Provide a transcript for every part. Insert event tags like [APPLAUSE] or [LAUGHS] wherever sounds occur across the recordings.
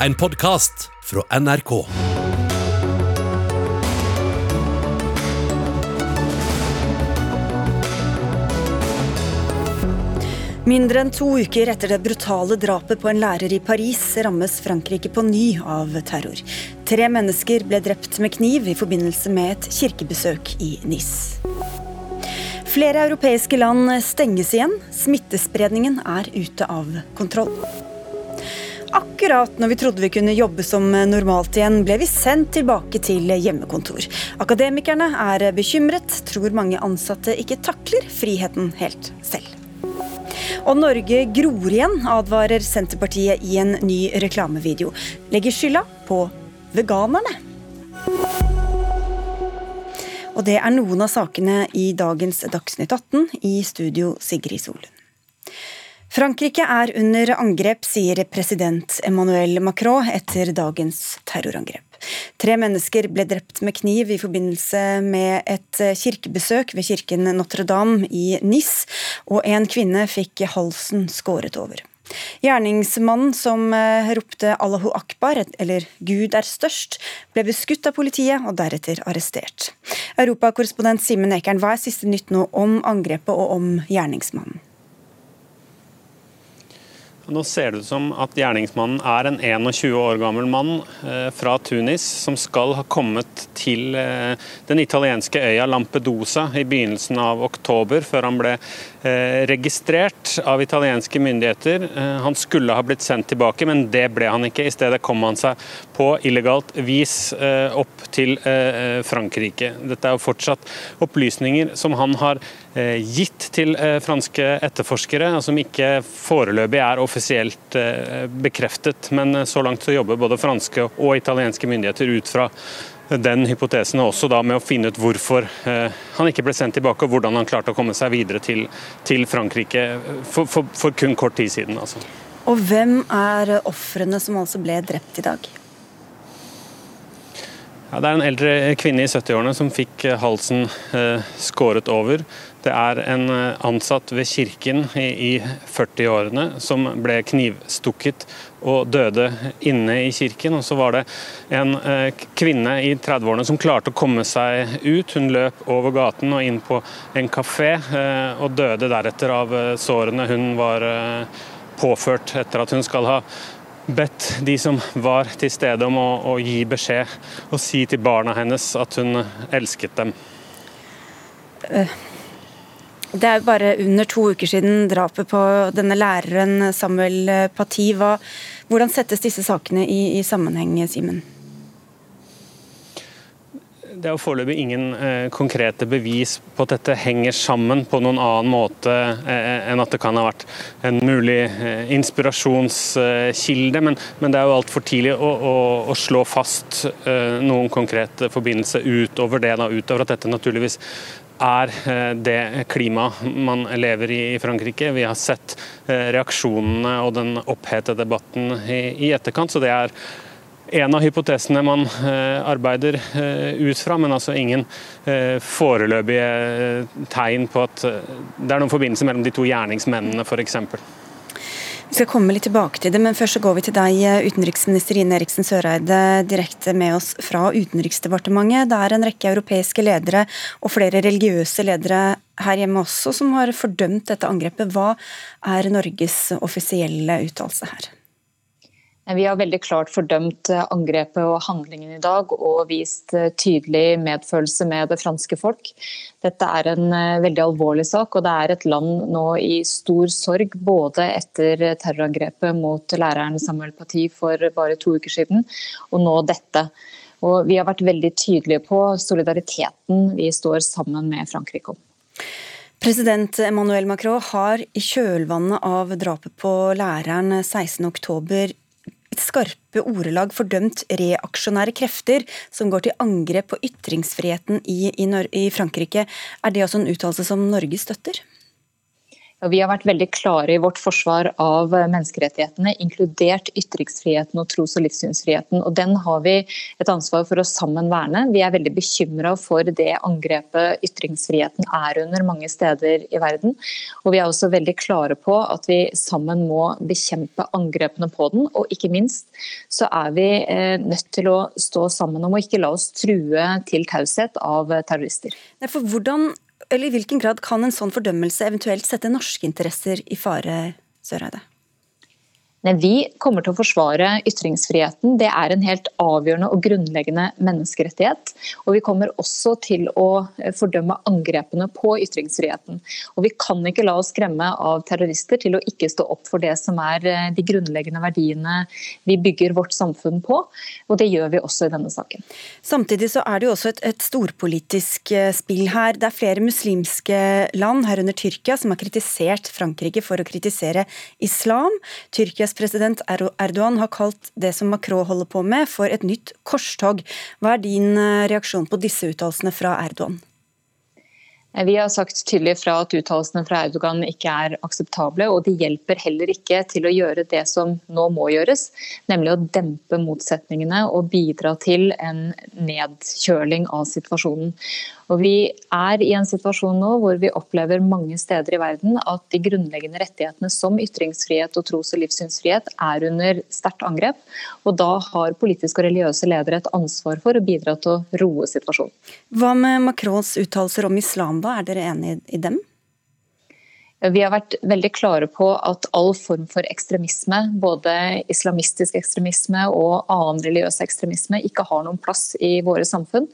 en podkast fra NRK. Mindre enn to uker etter det brutale drapet på en lærer i Paris rammes Frankrike på ny av terror. Tre mennesker ble drept med kniv i forbindelse med et kirkebesøk i Nis. Flere europeiske land stenges igjen. Smittespredningen er ute av kontroll. Akkurat når vi trodde vi kunne jobbe som normalt igjen, ble vi sendt tilbake til hjemmekontor. Akademikerne er bekymret, tror mange ansatte ikke takler friheten helt selv. Og Norge gror igjen, advarer Senterpartiet i en ny reklamevideo. Legger skylda på veganerne. Og det er noen av sakene i dagens Dagsnytt 18. I studio Sigrid Solund. Frankrike er under angrep, sier president Emmanuel Macron etter dagens terrorangrep. Tre mennesker ble drept med kniv i forbindelse med et kirkebesøk ved kirken Notre-Dame i Nis, og en kvinne fikk halsen skåret over. Gjerningsmannen som eh, ropte 'Allahu akbar', eller 'Gud er størst', ble beskutt av politiet og deretter arrestert. Europakorrespondent Simen Ekern, hva er siste nytt nå om angrepet og om gjerningsmannen? Nå ser det ut som at gjerningsmannen er en 21 år gammel mann eh, fra Tunis som skal ha kommet til eh, den italienske øya Lampedusa i begynnelsen av oktober, før han ble eh, registrert av italienske myndigheter. Han skulle ha blitt sendt tilbake, men det ble han ikke. I stedet kom han seg på illegalt vis opp til Frankrike. Dette er jo fortsatt opplysninger som han har gitt til franske etterforskere, og som ikke foreløpig er offisielle offisielt eh, bekreftet, men så langt så jobber både franske og italienske myndigheter ut fra den hypotesen, og også da med å finne ut hvorfor eh, han ikke ble sendt tilbake, og hvordan han klarte å komme seg videre til, til Frankrike for, for, for, kun kort tid siden. Altså. Og hvem er ofrene som altså ble drept i dag? Ja, det er en eldre kvinne i 70-årene som fikk halsen eh, skåret over. Det er en eh, ansatt ved kirken i 40-årene som ble knivstukket og døde inne i kirken. Og så var det en eh, kvinne i 30-årene som klarte å komme seg ut. Hun løp over gaten og inn på en kafé, eh, og døde deretter av sårene hun var påført etter at hun skal ha bedt de som var til stede om å, å gi beskjed og si til barna hennes at hun elsket dem. Det er bare under to uker siden drapet på denne læreren Samuel Paty. hvordan settes disse sakene i, i sammenheng, Simen? Det er jo foreløpig ingen eh, konkrete bevis på at dette henger sammen på noen annen måte eh, enn at det kan ha vært en mulig eh, inspirasjonskilde. Men, men, det er jo altfor tidlig å, å, å, slå fast eh, noen konkrete forbindelse utover det. Da, utover at dette naturligvis er eh, det klimaet man lever i i Frankrike. Vi har sett eh, reaksjonene og den opphetede debatten i etterkant. så det er en av hypotesene man eh, arbeider ut fra, men altså ingen foreløpige tegn på at det er noen forbindelse mellom de to gjerningsmennene, f.eks. Vi skal komme litt tilbake til det, men først så går vi til deg, utenriksminister Ine Eriksen Søreide, direkte med oss fra Utenriksdepartementet. Det er en rekke europeiske ledere og flere religiøse ledere her hjemme også som har fordømt dette angrepet. Hva er Norges offisielle uttalelse her? Vi har veldig klart fordømt eh, angrepet og handlingen i dag og vist eh, tydelig medfølelse med det franske folk. Dette er en eh, veldig alvorlig sak, og det er et land nå i stor sorg både etter terrorangrepet mot læreren Samuel Paty for bare to uker siden, og nå dette. Og vi har vært veldig tydelige på solidariteten vi står sammen med Frankrike om. President Emmanuel Macron har i kjølvannet av drapet på læreren 16.10 skarpe ordelag fordømt reaksjonære krefter som går til angrep på ytringsfriheten i, i, i Frankrike. Er det også en uttalelse som Norge støtter? Og vi har vært veldig klare i vårt forsvar av menneskerettighetene, inkludert ytringsfriheten og tros- og livssynsfriheten. Og Den har vi et ansvar for å sammen verne. Vi er veldig bekymra for det angrepet ytringsfriheten er under mange steder i verden. Og vi er også veldig klare på at vi sammen må bekjempe angrepene på den. Og ikke minst så er vi eh, nødt til å stå sammen om å ikke la oss true til taushet av terrorister. Nei, For hvordan eller I hvilken grad kan en sånn fordømmelse eventuelt sette norske interesser i fare, Søreide? Vi kommer til å forsvare ytringsfriheten. Det er en helt avgjørende og grunnleggende menneskerettighet. Og vi kommer også til å fordømme angrepene på ytringsfriheten. Og vi kan ikke la oss skremme av terrorister til å ikke stå opp for det som er eh, de grunnleggende verdiene vi bygger vårt samfunn på. Og det gjør vi også i denne saken. Samtidig så er det jo også et, et storpolitisk eh, spill her. Det er flere muslimske land, herunder Tyrkia, som har kritisert Frankrike for å kritisere islam. Tyrkias president Erdogan har kalt det som Macron holder på med, for et nytt korstog. Hva er din eh, reaksjon på disse uttalelsene fra Erdogan? Vi har sagt tydelig fra at uttalelsene fra Erdogan ikke er akseptable, og de hjelper heller ikke til å gjøre det som nå må gjøres, nemlig å dempe motsetningene og bidra til en nedkjøling av situasjonen. Og Vi er i en situasjon nå hvor vi opplever mange steder i verden at de grunnleggende rettighetene som ytringsfrihet og tros- og livssynsfrihet er under sterkt angrep. Og Da har politiske og religiøse ledere et ansvar for å bidra til å roe situasjonen. Hva med Macrons uttalelser om islam, da? Er dere enig i dem? Vi har vært veldig klare på at all form for ekstremisme, både islamistisk ekstremisme og annen religiøs ekstremisme, ikke har noen plass i våre samfunn.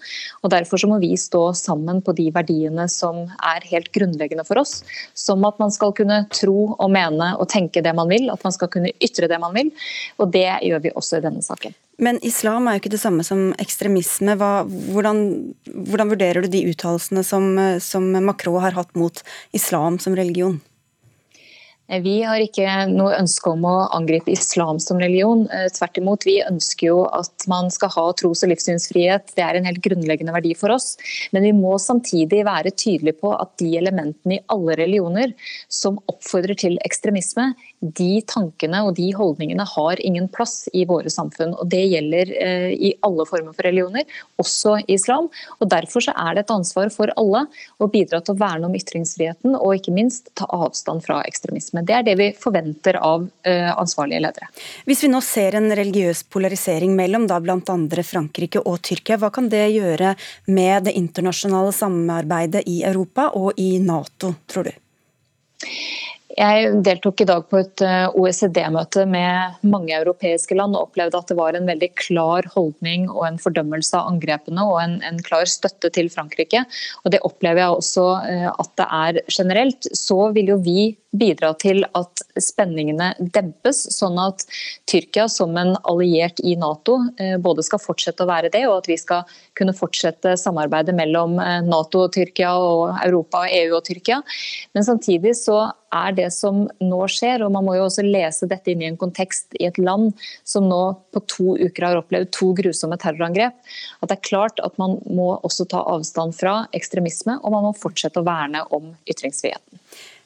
Og Derfor må vi stå sammen på de verdiene som er helt grunnleggende for oss. Som at man skal kunne tro og mene og tenke det man vil, at man skal kunne ytre det man vil. Og det gjør vi også i denne saken. Men islam er jo ikke det samme som ekstremisme. Hva, hvordan, hvordan, vurderer du de uttalelsene som, som Macron har hatt mot islam som religion? Vi har ikke noe ønske om å angripe islam som religion. Eh, tvert imot, vi ønsker jo at man skal ha tros- og livssynsfrihet. Det er en helt grunnleggende verdi for oss. Men vi må samtidig være tydelige på at de elementene i alle religioner som oppfordrer til ekstremisme, de tankene og de holdningene har ingen plass i våre samfunn. og Det gjelder eh, i alle former for religioner, også islam. og Derfor så er det et ansvar for alle å bidra til å verne om ytringsfriheten og ikke minst ta avstand fra ekstremisme. Det er det vi forventer av eh, ansvarlige ledere. Hvis vi nå ser en religiøs polarisering mellom da bl.a. Frankrike og Tyrkia, hva kan det gjøre med det internasjonale samarbeidet i Europa og i Nato, tror du? Jeg deltok i dag på et eh, OECD-møte med mange europeiske land og opplevde at det var en veldig klar holdning og en fordømmelse av angrepene og en, en klar støtte til Frankrike. Og Det opplever jeg også eh, at det er generelt. Så vil jo vi bidra til at spenningene dempes, sånn at Tyrkia som en alliert i Nato eh, både skal fortsette å være det, og at vi skal kunne fortsette samarbeidet mellom Nato og Tyrkia og Europa, EU og Tyrkia. Men samtidig så er det som nå skjer. og Man må jo også lese dette inn i en kontekst i et land som nå på to uker har opplevd to grusomme terrorangrep. At det er klart at man må også ta avstand fra ekstremisme, og man må fortsette å verne om ytringsfriheten.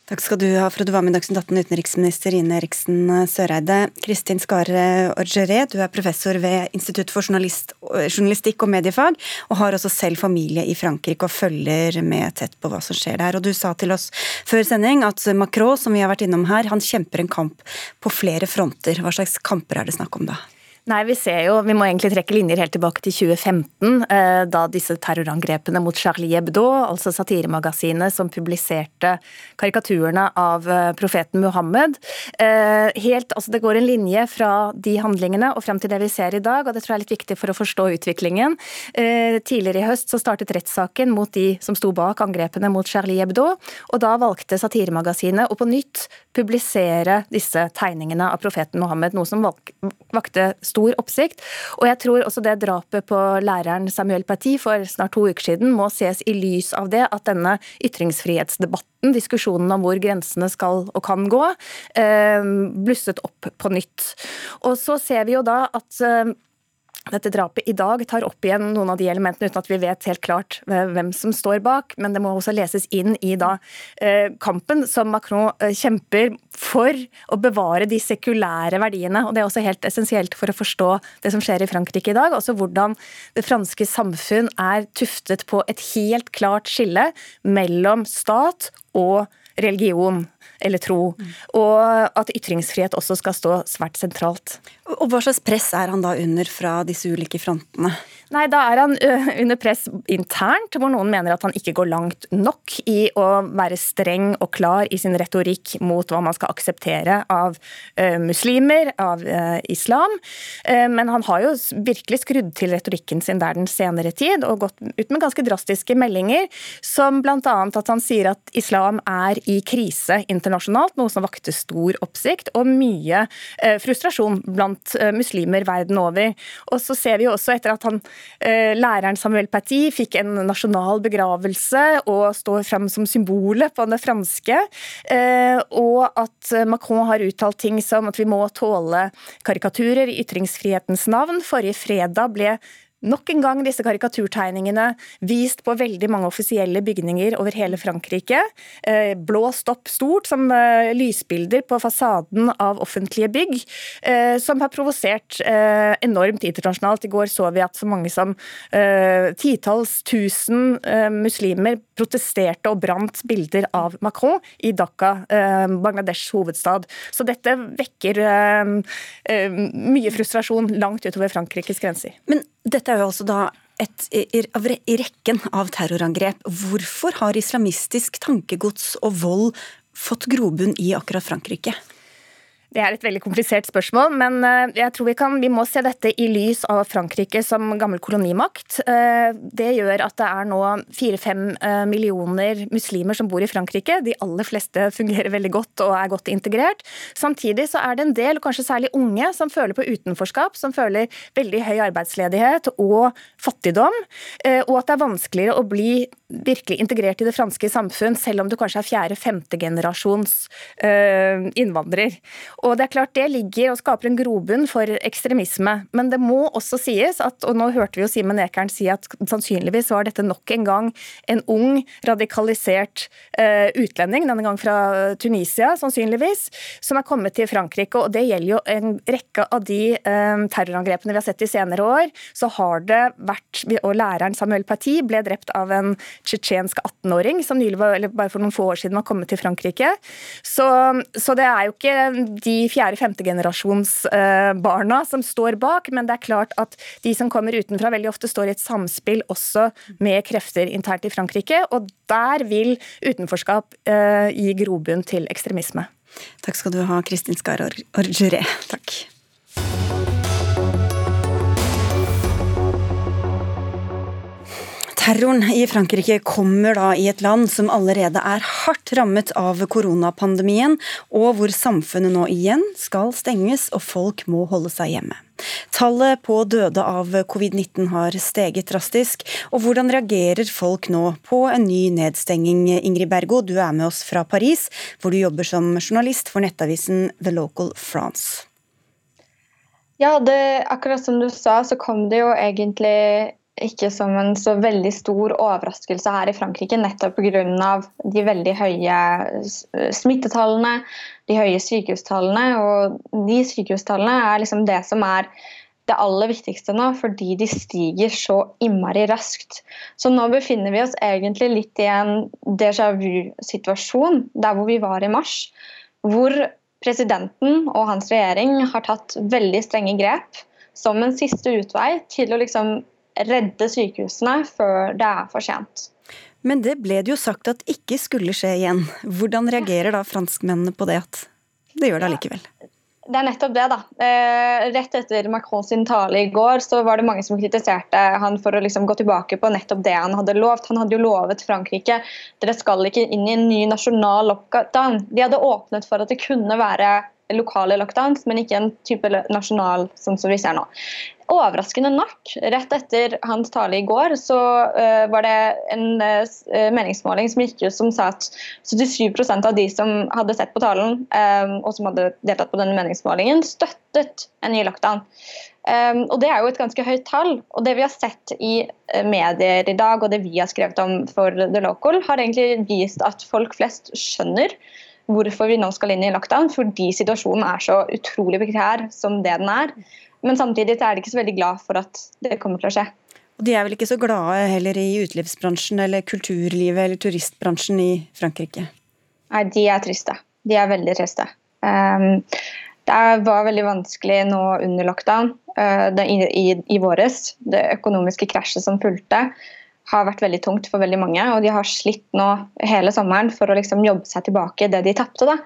Takk skal du ha for at du var med i Dagsnytt 18, utenriksminister Ine Eriksen Søreide. Kristin Skare Orgeré, du er professor ved Institutt for journalistikk og mediefag, og har også selv familie i Frankrike og følger med tett på hva som skjer der. Og du sa til oss før sending at Macron, som vi har vært innom her, han kjemper en kamp på flere fronter. Hva slags kamper er det snakk om da? Nei, Vi ser jo, vi må egentlig trekke linjer helt tilbake til 2015, eh, da disse terrorangrepene mot Charlie Hebdo, altså satiremagasinet som publiserte karikaturene av eh, profeten Muhammed. Eh, helt, altså Det går en linje fra de handlingene og frem til det vi ser i dag, og det tror jeg er litt viktig for å forstå utviklingen. Tidligere i høst så startet rettssaken mot de som sto bak angrepene mot Charlie Hebdo, og da valgte satiremagasinet å på nytt publisere disse tegningene av profeten Muhammed, noe som vakte stor stor oppsikt. Og jeg tror også det drapet på læreren Samuel Paty for snart to uker siden må ses i lys av det at denne ytringsfrihetsdebatten, diskusjonen om hvor grensene skal og kan gå, eh, blusset opp på nytt. Og så ser vi jo da at eh, dette drapet i dag tar opp igjen noen av de elementene uten at vi vet helt klart eh, hvem som står bak, men det må også leses inn i da eh, kampen som Macron eh, kjemper for å bevare de sekulære verdiene. og Det er også helt essensielt for å forstå det som skjer i Frankrike i dag. Også hvordan det franske samfunn er tuftet på et helt klart skille mellom stat og religion eller tro, og at ytringsfrihet også skal stå svært sentralt. Og Hva slags press er han da under fra disse ulike frontene? Nei, Da er han under press internt, hvor noen mener at han ikke går langt nok i å være streng og klar i sin retorikk mot hva man skal akseptere av muslimer, av islam. Men han har jo virkelig skrudd til retorikken sin der den senere tid, og gått ut med ganske drastiske meldinger, som bl.a. at han sier at islam er i krise internasjonalt, noe som vakte stor oppsikt og mye frustrasjon blant muslimer verden over. Og så ser vi jo også etter at han Eh, læreren Samuel Paty fikk en nasjonal begravelse og står frem som symbolet på det franske. Eh, og at Macron har uttalt ting som at vi må tåle karikaturer i ytringsfrihetens navn. Forrige fredag ble Nok en gang disse karikaturtegningene vist på veldig mange offisielle bygninger over hele Frankrike. Eh, blåst opp stort som eh, lysbilder på fasaden av offentlige bygg, eh, som har provosert enormt internasjonalt. I går så vi at så mange som titalls tusen muslimer protesterte og brant bilder av Macron i Dhaka, Bangladesh hovedstad. Så dette vekker mye frustrasjon langt utover Frankrikes grenser. Men dette er jo altså da et, i rekken av terrorangrep. Hvorfor har islamistisk tankegods og vold fått grobunn i akkurat Frankrike? Det er et veldig komplisert spørsmål, men eh, jeg tror vi, kan, vi må se dette i lys av Frankrike som gammel kolonimakt. Eh, det gjør at det er nå fire-fem eh, millioner muslimer som bor i Frankrike. De aller fleste fungerer veldig godt og er godt integrert. Samtidig så er det en del, kanskje særlig unge, som føler på utenforskap, som føler veldig høy arbeidsledighet og fattigdom, og at det er vanskeligere å bli virkelig integrert i det franske samfunn, selv om du kanskje er fjerde-femte generasjons innvandrer. Og det er klart det ligger og skaper en grobunn for ekstremisme. Men det må også sies at, og nå hørte vi jo Simen Ekern si at sannsynligvis var dette nok en gang en ung, radikalisert uh, utlending, denne gang fra Tunisia sannsynligvis, som er kommet til Frankrike. Og det gjelder jo en rekke av de uh, terrorangrepene vi har sett de senere år. Så har det vært, og læreren Samuel Paty ble drept av en tsjetsjensk 18-åring som nylig var, eller bare for noen få år siden var kommet til Frankrike. Så, så det er jo ikke de fjerde-femte generasjons eh, barna som står bak, men det er klart at de som kommer utenfra, veldig ofte står i et samspill også med krefter internt i Frankrike, og der vil utenforskap eh, gi grobunn til ekstremisme. Takk skal du ha, Kristin Skar Orgeré. Takk. Terroren i Frankrike kommer da i et land som allerede er hardt rammet av koronapandemien, og hvor samfunnet nå igjen skal stenges og folk må holde seg hjemme. Tallet på døde av covid-19 har steget drastisk, og hvordan reagerer folk nå på en ny nedstenging? Ingrid Bergo, du er med oss fra Paris, hvor du jobber som journalist for nettavisen The Local France. Ja, det, akkurat som du sa, så kom det jo egentlig ikke som en så veldig stor overraskelse her i Frankrike, nettopp pga. de veldig høye smittetallene, de høye sykehustallene. Og de sykehustallene er liksom det som er det aller viktigste nå, fordi de stiger så innmari raskt. Så nå befinner vi oss egentlig litt i en déjà vu-situasjon, der hvor vi var i mars. Hvor presidenten og hans regjering har tatt veldig strenge grep som en siste utvei til å liksom redde sykehusene før det er for sent. Men det ble det jo sagt at ikke skulle skje igjen. Hvordan reagerer da franskmennene på det at det gjør det allikevel? Det er nettopp det, da. Eh, rett etter Macrons tale i går så var det mange som kritiserte han for å liksom gå tilbake på nettopp det han hadde lovt. Han hadde jo lovet Frankrike dere skal ikke inn i en ny nasjonal lockdown. De hadde åpnet for at det kunne være lokale lockdowns, men ikke en type nasjonal sånn som vi ser nå. Overraskende nok, rett etter hans tale i går, så uh, var det en uh, meningsmåling som gikk ut som sa at 77 av de som hadde sett på talen, um, og som hadde deltatt på denne meningsmålingen, støttet en ny lockdown. Um, og Det er jo et ganske høyt tall. og Det vi har sett i medier i dag, og det vi har skrevet om for The Local, har egentlig vist at folk flest skjønner hvorfor vi nå skal inn i lockdown, fordi situasjonen er så utrolig prekær som det den er. Men samtidig er de ikke så veldig glad for at det kommer til å skje. Og De er vel ikke så glade heller i utelivsbransjen eller kulturlivet eller turistbransjen i Frankrike? Nei, de er triste. De er veldig triste. Um, det var veldig vanskelig nå under lockdown det, i, i, i våres. Det økonomiske krasjet som fulgte, har vært veldig tungt for veldig mange. Og de har slitt nå hele sommeren for å liksom jobbe seg tilbake det de tapte.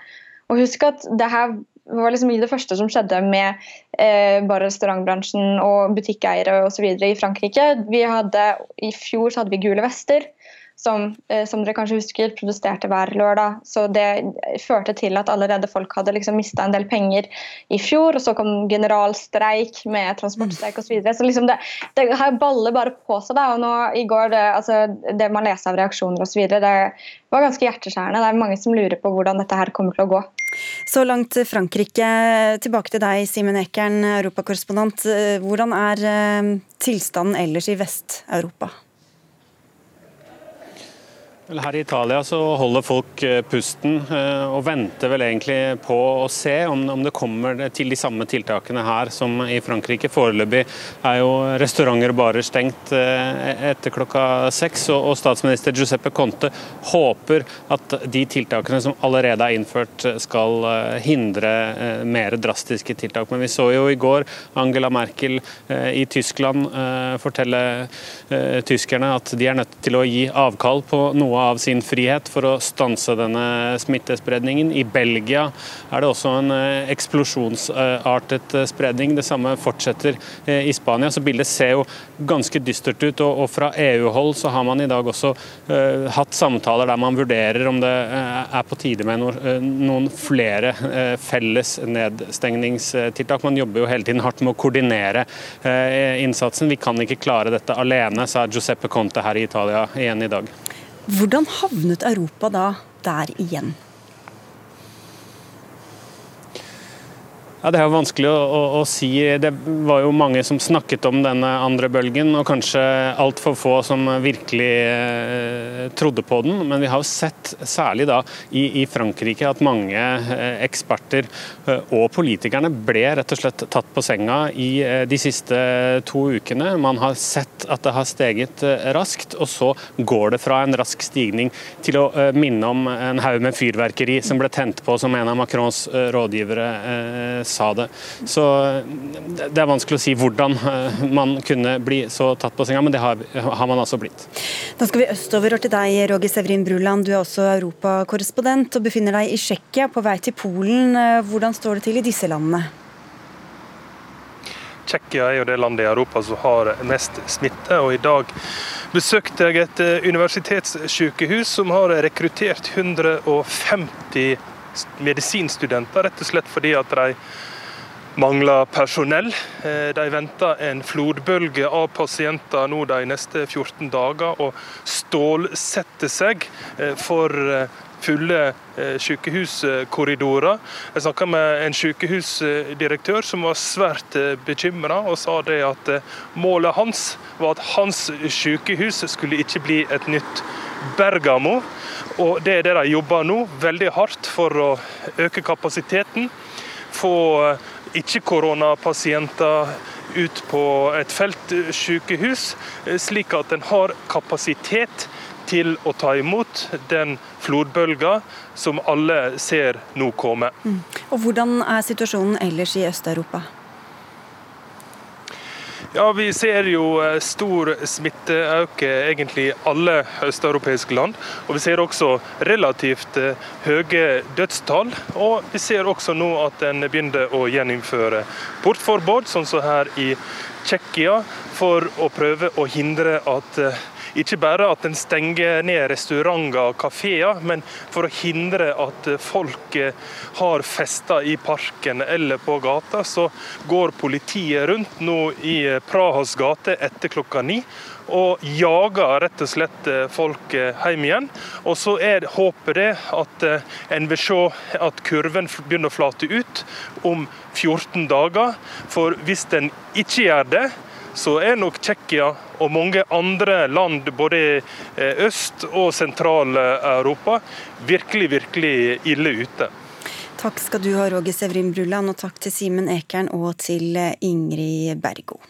Og husk at det her var liksom det første som skjedde med eh, bare restaurantbransjen og butikkeiere osv. i Frankrike. Vi hadde, I fjor så hadde vi gule vester som, eh, som, dere kanskje husker, protesterte hver lørdag. Så det førte til at allerede folk hadde liksom mista en del penger i fjor. Og så kom generalstreik med transportstreik osv. Så, videre. så liksom det, det her baller bare på seg. Da. Og nå i går, det, altså, det man leser av reaksjoner osv., det var ganske hjerteskjærende. Det er mange som lurer på hvordan dette her kommer til å gå. Så langt Frankrike. Tilbake til deg, Simen Ekern, europakorrespondent. Hvordan er eh, tilstanden ellers i Vest-Europa? Her i Italia så holder folk eh, pusten eh, og venter vel egentlig på å se om, det kommer til de samme tiltakene her som i Frankrike. Foreløpig er jo restauranter og barer stengt eh, etter klokka seks, og statsminister Giuseppe Conte håper at de tiltakene som allerede er innført skal hindre mer drastiske tiltak. Men vi så jo i går Angela Merkel i Tyskland fortelle tyskerne at de er nødt til å gi avkall på noe av sin frihet for å stanse denne smittespredningen. I Belgia er det også en eh, eksplosjonsartet eh, spredning. Det samme fortsetter eh, i Spania. Så bildet ser jo ganske dystert ut. Og fra EU-hold så har man i dag også hatt samtaler der man vurderer om det er på tide med noen flere felles nedstengningstiltak. Man jobber jo hele tiden hardt med å koordinere innsatsen. Vi kan ikke klare dette alene, sa Giuseppe Conte her i Italia igjen i dag. Hvordan havnet Europa da der igjen? Ja, Det er jo vanskelig å, å, å, si. Det var jo mange som snakket om denne andre bølgen, og kanskje altfor få som virkelig eh, trodde på den. Men vi har jo sett, særlig da i, i Frankrike, at mange eh, eksperter eh, og politikerne ble rett og slett tatt på senga i eh, de siste to ukene. Man har sett at det har steget eh, raskt, og så går det fra en rask stigning til å eh, minne om en haug med fyrverkeri som ble tent på, som en av Macrons rådgivere sa det. Så det er vanskelig å si hvordan eh, man kunne bli så tatt på senga, men det har, har man altså blitt. Da skal vi østover til deg, Roger Severin Bruland. Du er også europakorrespondent og befinner deg i Tsjekkia på vei til Polen. Eh, hvordan står det til i disse landene? Tsjekkia er jo det landet i Europa som har mest smitte. og I dag besøkte jeg et eh, universitetssykehus som har rekruttert 150 medisinstudenter, rett og slett fordi at de mangler personell. Eh, de venter en flodbølge av pasienter nå de neste 14 dager og stålsetter seg eh, for eh, fulle sykehuskorridorer. Jeg snakka med en sykehusdirektør som var svært bekymra, og sa det at målet hans var at hans sykehus skulle ikke bli et nytt Bergamo. Og Det er det de jobber nå, veldig hardt for å øke kapasiteten. Få eh, ikke-koronapasienter ut på et feltsykehus, eh, slik at en har kapasitet til å ta imot den flodbølga som alle ser nå komme. Mm. Og Hvordan er situasjonen ellers i Øst-Europa? Ja, Vi ser jo eh, stor smitteøke egentlig i alle østeuropeiske land. Og vi ser også relativt eh, høye dødstall. Og vi ser også nå at en begynner å gjeninnføre portforbud, sånn som her i Tsjekkia, for å prøve å hindre at eh, ikke bare at en stenger ned restauranter og kafeer, men for å hindre at folk har fester i parken eller på gata, så går politiet rundt nå i Prahas gate etter klokka ni og jager rett og slett eh, folk eh, hjem igjen. Og så er håpet det at eh, en vil se at kurven begynner å flate ut om 14 dager. For hvis den ikke gjør det, så er nok Tsjekkia og mange andre land både i Øst- og Sentral-Europa virkelig, virkelig ille ute. Takk skal du ha, Roger Sevrin Bruland, og takk til Simen Ekern og til Ingrid Bergo.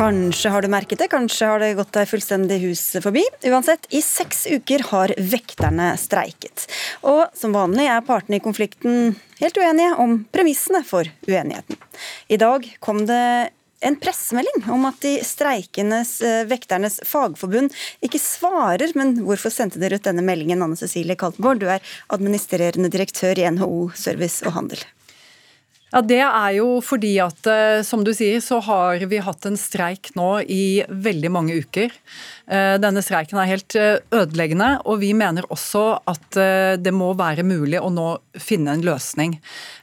Kanskje har du merket det, kanskje har det gått deg fullstendig hus forbi. Uansett, i seks uker har vekterne streiket. Og som vanlig er partene i konflikten helt uenige om premissene for uenigheten. I dag kom det en pressemelding om at de streikendes eh, vekternes fagforbund ikke svarer. Men hvorfor sendte dere ut denne meldingen, Anne Cecilie Kaltenborg? Du er administrerende direktør i NHO Service og Handel. Ja, Det er jo fordi at, eh, som du sier, så har vi hatt en streik nå i veldig mange uker. Eh, denne streiken er helt eh, ødeleggende, og vi mener også at det må være mulig å nå finne en løsning.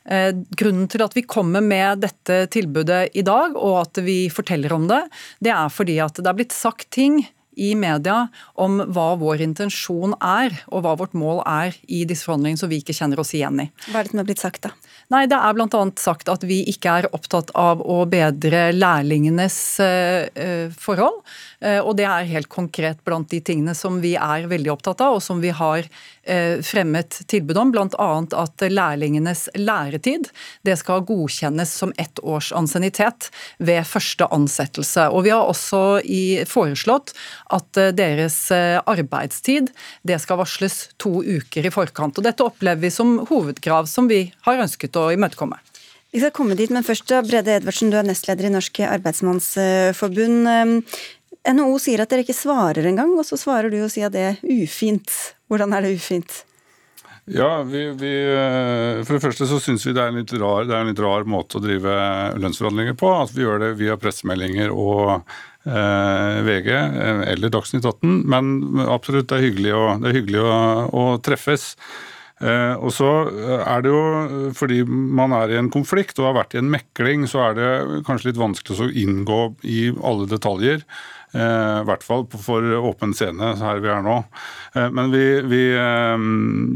Grunnen til at vi kommer med dette tilbudet i dag, og at vi forteller om det, det er fordi at det er blitt sagt ting i media om hva vår intensjon er, og hva vårt mål er i disse forhandlingene som vi ikke kjenner oss igjen i. Hva er det som er blitt sagt, da? Nei, Det er bl.a. sagt at vi ikke er opptatt av å bedre lærlingenes eh, eh, forhold. Eh, og det er helt konkret blant de tingene som vi er veldig opptatt av, og som vi har fremmet tilbud om. Bl.a. at lærlingenes læretid det skal godkjennes som ett års ansiennitet ved første ansettelse. Og vi har også foreslått at deres arbeidstid det skal varsles to uker i forkant. Og Dette opplever vi som hovedkrav som vi har ønsket å imøtekomme. Vi skal komme dit, men først Brede Edvardsen, du er nestleder i Norsk Arbeidsmannsforbund. NHO sier at dere ikke svarer engang, og så svarer du og sier at det er ufint. Hvordan er det ufint? Ja, vi, vi, eh, For det første så syns vi det er, rar, det er en litt rar måte å drive lønnsforhandlinger på. At vi gjør det via pressemeldinger og eh, VG eh, eller Dagsnytt 18. Men absolutt, det er hyggelig å, er hyggelig å, å treffes. Eh, og så eh, er det jo fordi man er i en konflikt og har vært i en mekling, så er det kanskje litt vanskelig å inngå i alle detaljer. I hvert fall for åpen scene, her vi er nå. Men vi, vi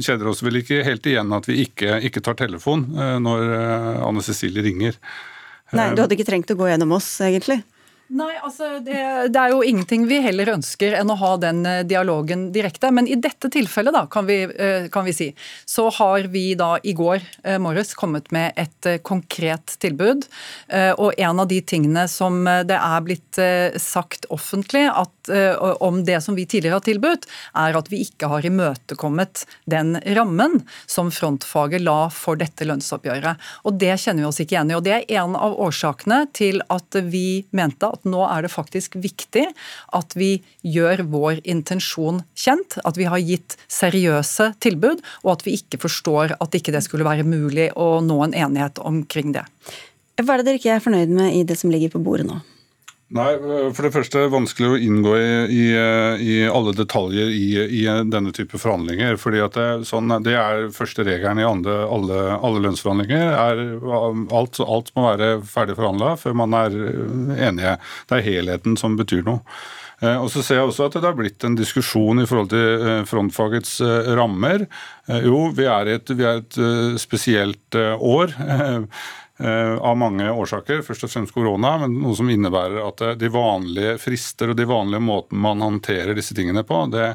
kjenner oss vel ikke helt igjen at vi ikke, ikke tar telefon når Anne Cecilie ringer. Nei, du hadde ikke trengt å gå gjennom oss, egentlig? Nei, altså det, det, er jo ingenting vi heller ønsker enn å ha den eh, dialogen direkte. Men i dette tilfellet, da, kan vi, eh, kan vi si, så har vi da i går eh, morges kommet med et konkret tilbud. Og en av de tingene som det er blitt sagt offentlig at, om det som vi tidligere har tilbudt, er at vi ikke har imøtekommet den rammen som frontfaget la for dette lønnsoppgjøret. Og det kjenner vi oss ikke igjen i. Og det er en av årsakene til at vi mente at at nå er det faktisk viktig at vi gjør vår intensjon kjent. At vi har gitt seriøse tilbud, og at vi ikke forstår at ikke det skulle være mulig å nå en enighet omkring det. Hva er det dere ikke er fornøyd med i det som ligger på bordet nå? Nei, For det første er det vanskelig å inngå i, i, i alle detaljer i, i, denne type forhandlinger. fordi det, sånn, det er første regelen i andre, alle, alle, lønnsforhandlinger. Er, alt, alt, må være ferdig forhandla før man er enige. Det er helheten som betyr noe. Eh, og så ser jeg også at det har blitt en diskusjon i forhold til eh, frontfagets eh, rammer. Jo, vi er i et, et spesielt år. [LAUGHS] Eh, av mange årsaker, først og fremst korona, men noe som innebærer at eh, de vanlige frister og de vanlige måtene man håndterer disse tingene på, det,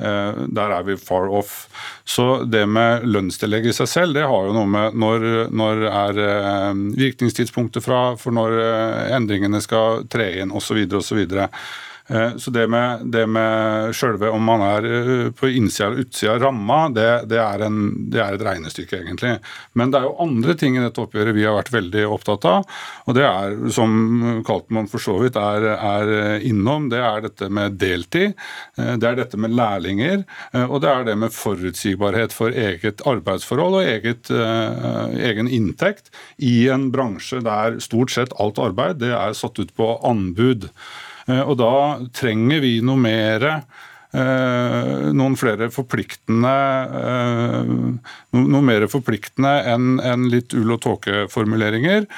eh, der er vi far off. Så det med lønnstillegg i seg selv, det har jo noe med når, når er virkningstidspunktet fra, for når endringene skal tre inn osv. osv. Eh, så det med, det med sjølve om man er eh, på innsida eller utsida av ramma, det, det, det, er et regnestykke, egentlig. Men det er jo andre ting i dette oppgjøret vi har vært veldig opptatt av. Og det er, som Kaltmann for så vidt er, er innom, det er dette med deltid. Eh, det er dette med lærlinger. Og det er det med forutsigbarhet for eget arbeidsforhold og eget, egen inntekt i en bransje der stort sett alt arbeid det er satt ut på anbud. Eh, og da trenger vi noe mer eh, noen flere forpliktende eh, noe mer forpliktende enn litt ull og tåke-formuleringer.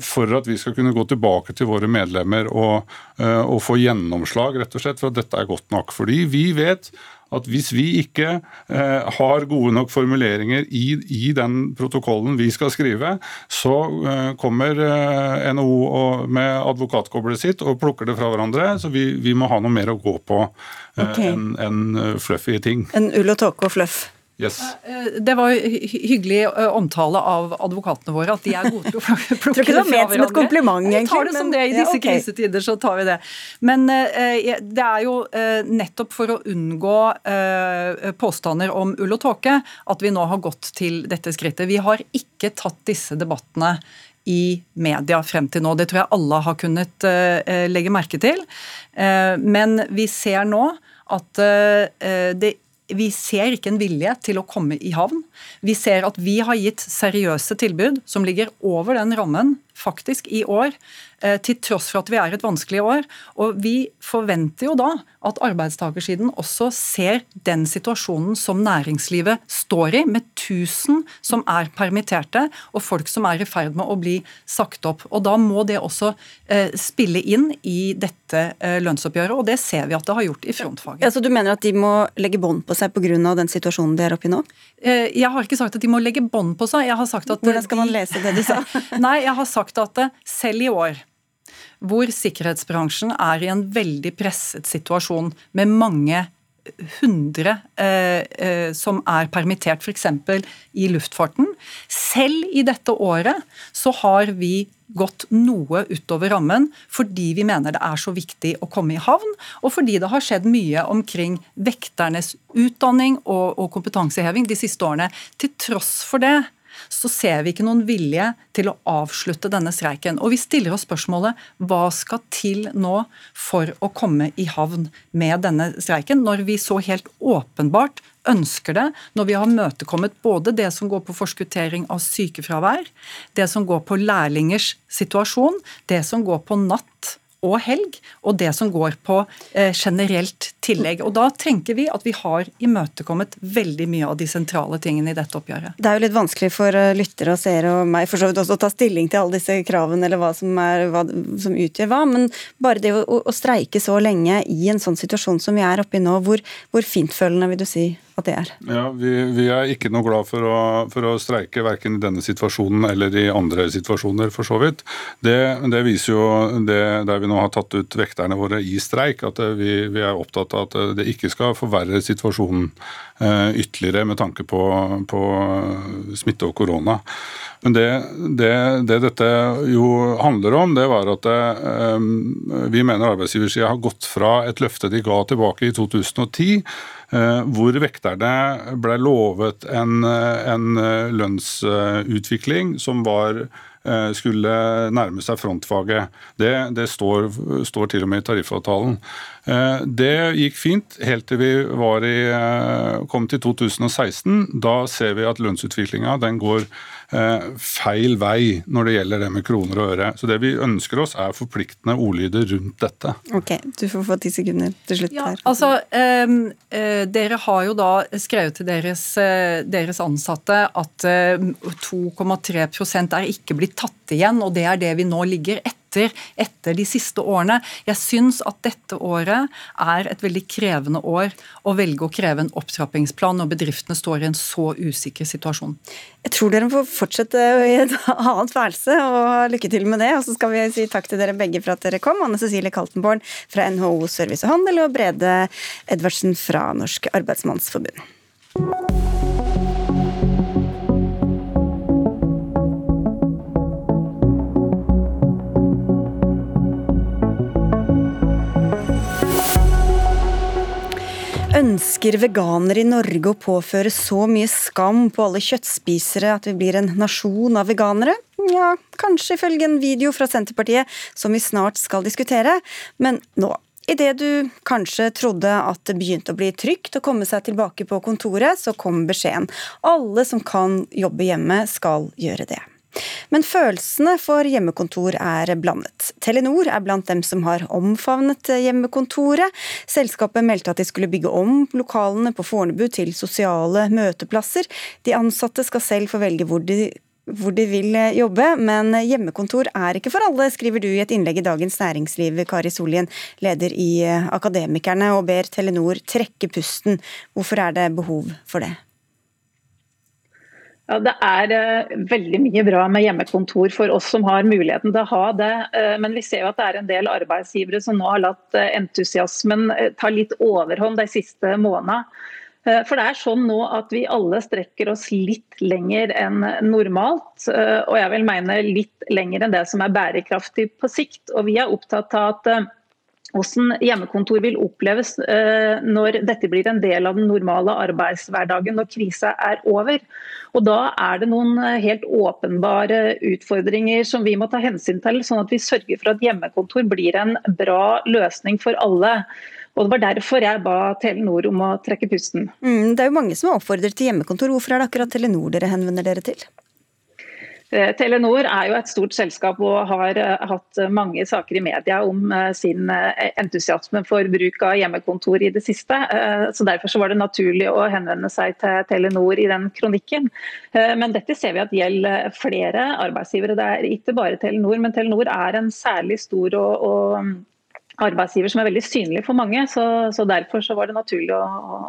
For at vi skal kunne gå tilbake til våre medlemmer og, og få gjennomslag rett og slett for at dette er godt nok. Fordi vi vet at hvis vi ikke eh, har gode nok formuleringer i, i, den protokollen vi skal skrive, så eh, kommer eh, NHO med advokatkoblet sitt og plukker det fra hverandre. Så vi, vi må ha noe mer å gå på eh, okay. enn en fluffy ting. En ull og tåke og fluff? Yes. Eh, det var hyggelig eh, omtale av advokatene våre, at de er gode til å [LAUGHS] plukke det fra hverandre. Tror ikke det var ment som et kompliment, egentlig. Vi tar det som det. I disse ja, okay. krisetider så tar vi det. Men det er jo nettopp for å unngå påstander om ull og tåke at vi nå har gått til dette skrittet. Vi har ikke tatt disse debattene i media frem til nå. Det tror jeg alle har kunnet legge merke til. men vi ser nå at det vi ser ikke en vilje til å komme i havn. Vi ser at vi har gitt seriøse tilbud som ligger over den rammen faktisk i år, eh, til tross for at vi er et vanskelig år. Og vi forventer jo da at arbeidstakersiden også ser den situasjonen som næringslivet står i, med 1000 som er permitterte, og folk som er i ferd med å bli sagt opp. Og Da må det også eh, spille inn i dette eh, lønnsoppgjøret, og det ser vi at det har gjort i frontfaget. Ja, så Du mener at de må legge bånd på seg pga. den situasjonen de er oppe i nå? Jeg har ikke sagt at de må legge bånd på seg. Jeg har sagt at Hvordan skal man lese det du sa? [LAUGHS] Nei, jeg har sagt at selv i år hvor sikkerhetsbransjen er i en veldig presset situasjon med mange hundre eh, eh, som er permittert, f.eks. i luftfarten. Selv i dette året så har vi gått noe utover rammen fordi vi mener det er så viktig å komme i havn, og fordi det har skjedd mye omkring vekternes utdanning og, og kompetanseheving de siste årene. Til tross for det så ser vi ikke noen vilje til å avslutte denne streiken. Og vi stiller oss spørsmålet hva skal til nå for å komme i havn med denne streiken, når vi så helt åpenbart ønsker det, når vi har møtekommet både det som går på forskuttering av sykefravær, det som går på lærlingers situasjon, det som går på natt og helg, og det som går på eh, generelt tillegg. Og Da tenker vi at vi har imøtekommet veldig mye av de sentrale tingene i dette oppgjøret. Det er jo litt vanskelig for eh, lyttere og seere og meg for så vidt også å ta stilling til alle disse kravene eller hva som, er, hva som utgjør hva, men bare det å, å, streike så lenge i en sånn situasjon som vi er oppe i nå, hvor, hvor fintfølende vil du si at det er? Ja, vi, vi er ikke noe glad for å, for å streike verken i denne situasjonen eller i andre situasjoner, for så vidt. Det, det viser jo det der vi nå har tatt ut vekterne våre i streik, at vi, vi er opptatt av at det ikke skal forverre situasjonen eh, ytterligere med tanke på, på smitte og korona. Men det, det, det, dette jo handler om, det var at eh, vi mener arbeidsgiversida har gått fra et løfte de ga tilbake i 2010 Eh, hvor vekterne ble lovet en, eh, en eh, lønnsutvikling som var skulle nærme seg frontfaget. Det, det står, står, til og med i tariffavtalen. Det gikk fint helt til vi i, kom til 2016. Da ser vi at lønnsutviklinga går Eh, feil vei når det gjelder det med kroner og øre. Så det vi ønsker oss er forpliktende ordlyder rundt dette. Ok, Du får få ti sekunder til slutt ja, her. Altså, eh, eh, Dere har jo da skrevet til deres, eh, deres ansatte at 2,3 eh, er ikke blitt tatt igjen, og det er det vi nå ligger etter etter, etter de siste årene. Jeg syns at dette året er et veldig krevende år å velge å kreve en opptrappingsplan når bedriftene står i en så usikker situasjon. Jeg tror dere får fortsette i et annet værelse, og lykke til med det. Og så skal vi si takk til dere begge for at dere kom. Anne Cecilie Kaltenborn fra NHO Service og Handel og Brede Edvardsen fra Norsk Arbeidsmannsforbund. Ønsker veganere i Norge å påføre så mye skam på alle kjøttspisere at vi blir en nasjon av veganere? Ja, kanskje ifølge en video fra Senterpartiet som vi snart skal diskutere. Men nå, idet du kanskje trodde at det begynte å bli trygt å komme seg tilbake på kontoret, så kom beskjeden. Alle som kan jobbe hjemme, skal gjøre det. Men følelsene for hjemmekontor er blandet. Telenor er blant dem som har omfavnet hjemmekontoret. Selskapet meldte at de skulle bygge om lokalene på Fornebu til sosiale møteplasser. De ansatte skal selv få velge hvor de hvor de vil jobbe, men hjemmekontor er ikke for alle, skriver du i et innlegg i Dagens Næringsliv, Kari Solien, leder i Akademikerne, og ber Telenor trekke pusten. Hvorfor er det behov for det? Ja, Det er uh, veldig mye bra med hjemmekontor for oss som har muligheten til å ha det. Uh, men vi ser jo at det er en del arbeidsgivere som nå har latt uh, entusiasmen ta litt overhånd de siste månedene. For det er sånn nå at vi alle strekker oss litt lenger enn normalt. Og jeg vil mene litt lenger enn det som er bærekraftig på sikt. Og vi er opptatt av at hvordan hjemmekontor vil oppleves eh, når dette blir en del av den normale arbeidshverdagen når krisa er over. Og Da er det noen eh, helt åpenbare utfordringer som vi må ta hensyn til, sånn at vi sørger for at hjemmekontor blir en bra løsning for alle. Og Det var derfor jeg ba Telenor om å trekke pusten. Mm, det er jo mange som har oppfordret til hjemmekontor. Hvorfor er det akkurat Telenor dere henvender dere til? Eh, Telenor er jo et stort selskap og har eh, hatt mange saker i media om eh, sin entusiasme for bruk av hjemmekontor i det siste. så Derfor så var det naturlig å henvende seg til Telenor i den kronikken. Men dette ser vi at gjelder flere arbeidsgivere. Det er ikke bare Telenor, men Telenor er en særlig stor og, og arbeidsgiver som er veldig synlig for mange. Så, så Derfor så var det naturlig å,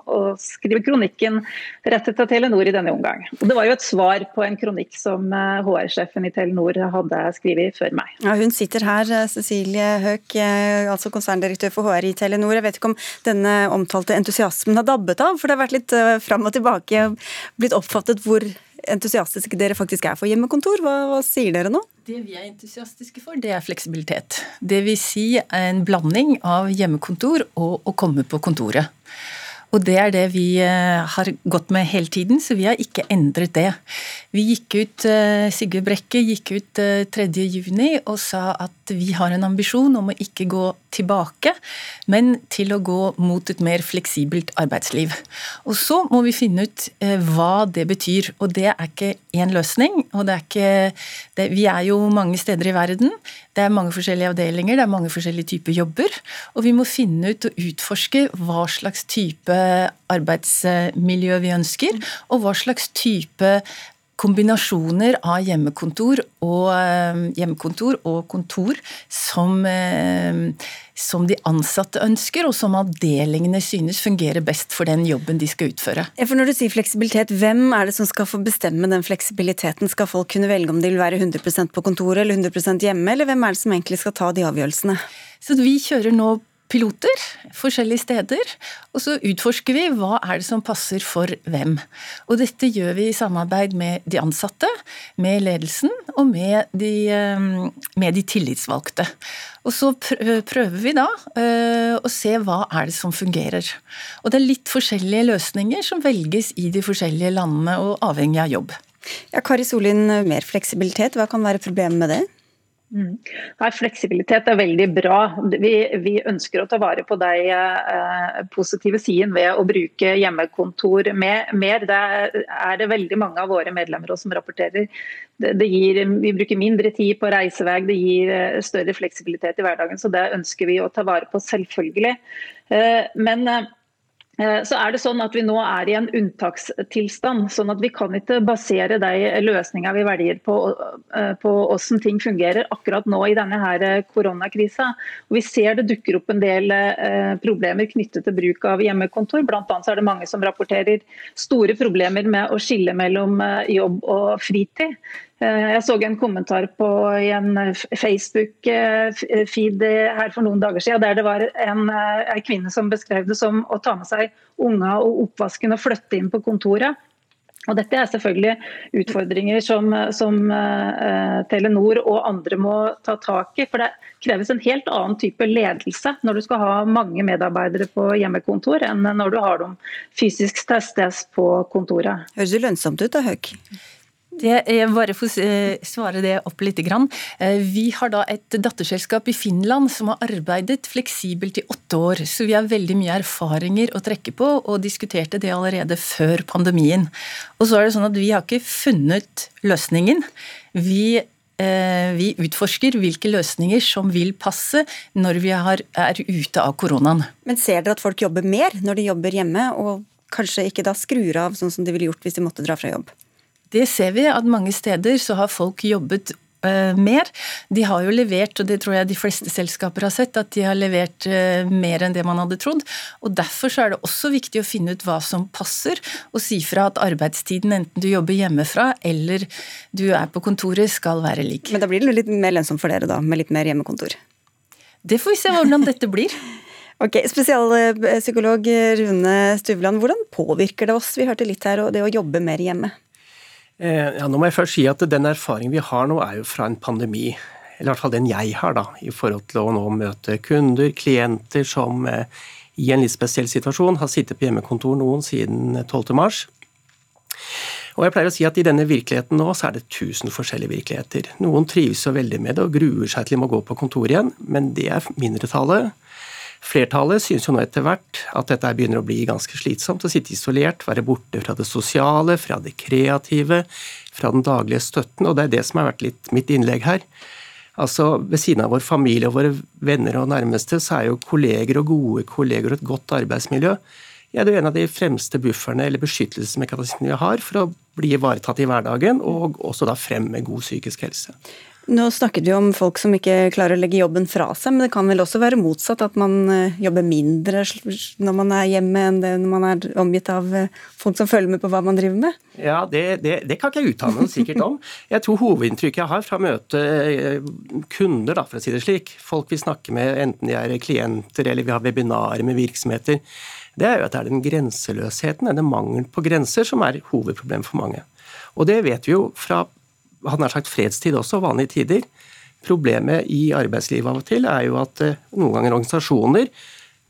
å, skrive kronikken rettet til Telenor i denne omgang. Og det var jo et svar på en kronikk som HR-sjefen eh, i Telenor hadde skrevet før meg. Ja, hun sitter her, eh, Cecilie Høek, eh, altså konserndirektør for HR i Telenor. Jeg vet ikke om denne omtalte entusiasmen har dabbet av, for det har vært litt fram og tilbake, blitt oppfattet hvor entusiastiske dere faktisk er for hjemmekontor. Hva, hva, sier dere nå? Det vi er entusiastiske for, det er fleksibilitet. Det vil si en blanding av hjemmekontor og å komme på kontoret. Og det er det vi eh, har gått med hele tiden, så vi har ikke endret det. Vi gikk ut, eh, Sigurd Brekke gikk ut 3.6 eh, og sa at vi har en ambisjon om å ikke gå tilbake, men til å gå mot et mer fleksibelt arbeidsliv. Og så må vi finne ut hva det betyr. Og det er ikke én løsning. og det er ikke, det, Vi er jo mange steder i verden. Det er mange forskjellige avdelinger, det er mange forskjellige typer jobber. Og vi må finne ut og utforske hva slags type arbeidsmiljø vi ønsker, og hva slags type kombinasjoner av hjemmekontor og, eh, hjemmekontor og kontor som, eh, som, de ansatte ønsker, og som avdelingene synes fungerer best for den jobben de skal utføre. Ja, for når du sier fleksibilitet, Hvem er det som skal få bestemme den fleksibiliteten? Skal folk kunne velge om de vil være 100% på kontoret eller 100% hjemme, eller hvem er det som egentlig skal ta de avgjørelsene? Så Vi kjører nå piloter forskjellige steder, og så utforsker vi hva er det som passer for hvem. Og dette gjør vi i samarbeid med de ansatte, med ledelsen og med de, eh, med de tillitsvalgte. Og så prøver vi da eh, å se hva er det som fungerer. Og det er litt forskjellige løsninger som velges i de forskjellige landene, og avhengig av jobb. Ja, Kari Solin, mer fleksibilitet, hva kan være problemet med det? Mm. Nei, fleksibilitet er veldig bra. Vi, vi, ønsker å ta vare på de eh, positive sidene ved å bruke hjemmekontor med, mer. Det er det veldig mange av våre medlemmer som rapporterer. Det, det gir, vi bruker mindre tid på reisevei, det gir eh, større fleksibilitet i hverdagen. Så det ønsker vi å ta vare på, selvfølgelig. Eh, men Eh, så er det sånn at Vi nå er i en unntakstilstand. sånn at Vi kan ikke basere de løsningene vi velger på, eh, på hvordan ting fungerer akkurat nå i denne her eh, koronakrisa. Vi ser det dukker opp en del problemer knyttet til bruk av hjemmekontor. Blant annet er det mange som rapporterer store problemer med å skille mellom jobb og fritid. Eh, jeg så en kommentar på i en Facebook-feed her for noen dager siden, der det var en, eh, en kvinne som beskrev det som å ta med seg unga og oppvasken og flytte inn på kontoret. Og Dette er selvfølgelig utfordringer som, som uh, Telenor og andre må ta tak i. for Det kreves en helt annen type ledelse når du skal ha mange medarbeidere på hjemmekontor, enn når du har dem fysisk testes på kontoret. Høres det lønnsomt ut da, Høg? Det er bare for å svare det opp litt. Eh, vi har da et datterselskap i Finland som har arbeidet fleksibelt i åtte år. Så vi har veldig mye erfaringer å trekke på, og diskuterte det allerede før pandemien. Og så er det sånn at vi har ikke funnet løsningen. Vi eh, vi utforsker hvilke løsninger som vil passe når vi er ute av koronaen. Men ser dere at folk jobber mer når de jobber hjemme, og kanskje ikke da skrur av sånn som de ville gjort hvis de måtte dra fra jobb? Det ser vi, at mange steder så har folk jobbet uh, mer. De har jo levert, og det tror jeg de fleste selskaper har sett, at de har levert uh, mer enn det man hadde trodd. Og Derfor så er det også viktig å finne ut hva som passer, og si fra at arbeidstiden, enten du jobber hjemmefra eller du er på kontoret, skal være lik. Men da blir det litt mer lønnsomt for dere, da, med litt mer hjemmekontor? Det får vi se hvordan dette blir. [LAUGHS] Ok, Spesialpsykolog Rune Stuvland, hvordan påvirker det oss? Vi hørte litt her, og det å jobbe mer hjemme. Eh, ja, nå må jeg først si at Den erfaringen vi har nå, er jo fra en pandemi. Eller i hvert fall den jeg har, da, i forhold til å nå møte kunder, klienter som eh, i en litt spesiell situasjon har sittet på hjemmekontor noen siden 12.3. Og jeg pleier å si at I denne virkeligheten nå så er det tusen forskjellige virkeligheter. Noen trives så veldig med det og gruer seg til de må gå på kontor igjen, men det er mindretallet. Flertallet synes jo nå etter hvert at dette begynner å bli ganske slitsomt. Å sitte isolert, være borte fra det sosiale, fra det kreative, fra den daglige støtten. Og det er det som har vært litt mitt innlegg her. Altså, Ved siden av vår familie og våre venner og nærmeste, så er jo kolleger og gode kolleger og et godt arbeidsmiljø ja, det er en av de fremste bufferne eller beskyttelsesmekanismene vi har for å bli ivaretatt i hverdagen, og også da fremme god psykisk helse. Nå snakket vi om folk som ikke klarer å legge jobben fra seg, men det kan vel også være motsatt, at man eh, jobber mindre når man er hjemme enn det når man er omgitt av eh, folk som følger med på hva man driver med? Ja, Det, det, det kan ikke jeg uttale meg sikkert om. Jeg tror hovedinntrykket jeg har fra å møte eh, kunder, da, for å si det slik, folk vi snakker med, enten de er klienter eller vi har webinarer med virksomheter, det er jo at det er den grenseløsheten, denne mangelen på grenser, som er hovedproblemet for mange. Og det vet vi jo fra hadde nær sagt fredstid også, vanlige tider. Problemet i arbeidslivet av og til er jo at eh, noen ganger organisasjoner,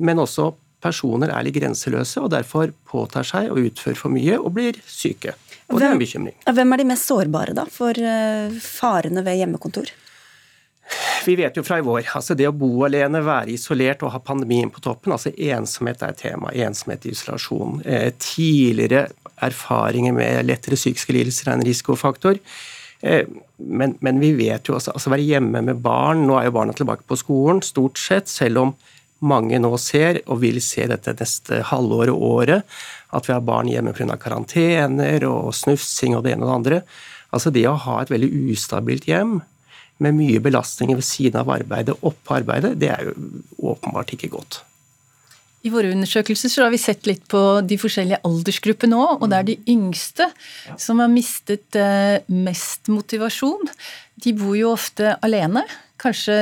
men også personer er litt grenseløse og derfor påtar seg å utføre for mye og blir syke. Og hvem, det er en bekymring. Hvem er de mest sårbare da for eh, farene ved hjemmekontor? Vi vet jo fra i vår, altså det å bo alene, være isolert og ha pandemien på toppen, altså ensomhet er et tema. Ensomhet, isolasjon. Eh, tidligere erfaringer med lettere psykiske lidelser er en risikofaktor. Eh, men, men, vi vet jo også, altså være hjemme med barn Nå er jo barna tilbake på skolen, stort sett, selv om mange nå ser, og vil se dette neste halvåret og året, at vi har barn hjemme pga. karantener og snufsing og det ene og det andre. Altså Det å ha et veldig ustabilt hjem med mye belastninger ved siden av arbeidet, oppå arbeidet, det er jo åpenbart ikke godt. I våre undersøkelser så har vi sett litt på de forskjellige aldersgruppene òg, og det er de yngste som har mistet eh, mest motivasjon. De bor jo ofte alene, kanskje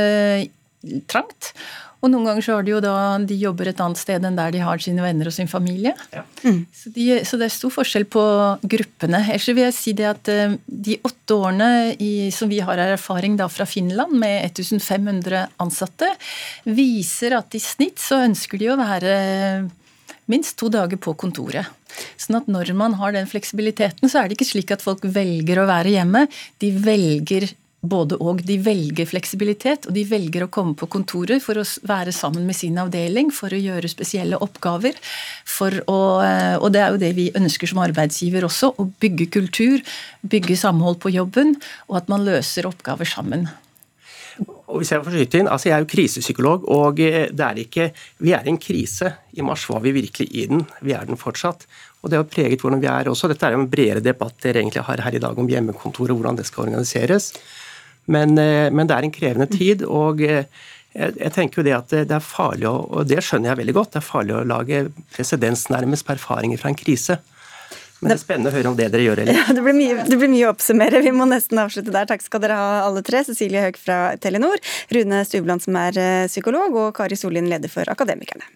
trangt. Og noen ganger så har de jo da de jobber et annet sted enn der de har sine venner og sin familie. Ja. Mm. Så, de, så, det er stor forskjell på gruppene. Ellers vil jeg si det at eh, de åtte årene i, som vi har erfaring da fra Finland med 1500 ansatte, viser at i snitt så ønsker de å være minst to dager på kontoret. Sånn at når man har den fleksibiliteten, så er det ikke slik at folk velger å være hjemme. De velger både og. De velger fleksibilitet, og de velger å komme på kontoret for å være sammen med sin avdeling, for å gjøre spesielle oppgaver. Å, eh, og det er jo det vi ønsker som arbeidsgiver også, å bygge kultur, bygge samhold på jobben, og at man løser oppgaver sammen. Og hvis Jeg får skyte inn, altså jeg er jo krisepsykolog, og eh, det er ikke, vi er i en krise. I mars var vi virkelig i den. Vi er den fortsatt. Og Det har preget hvordan vi er også. Dette er jo en bredere debatt dere egentlig har her i dag om hjemmekontor og hvordan det skal organiseres. Men, eh, men, det er en krevende tid. og eh, jeg, tenker jo det at det er farlig, å, og det skjønner jeg veldig godt, det er farlig å lage presedens nærmest på erfaringer fra en krise. Men det er spennende å høre om det dere gjør, eller? Ja, det blir, mye, det blir mye å oppsummere. Vi må nesten avslutte der. Takk skal dere ha, alle tre. Cecilie Høeg fra Telenor, Rune Stubland som er eh, psykolog, og Kari Sollien, leder for Akademikerne.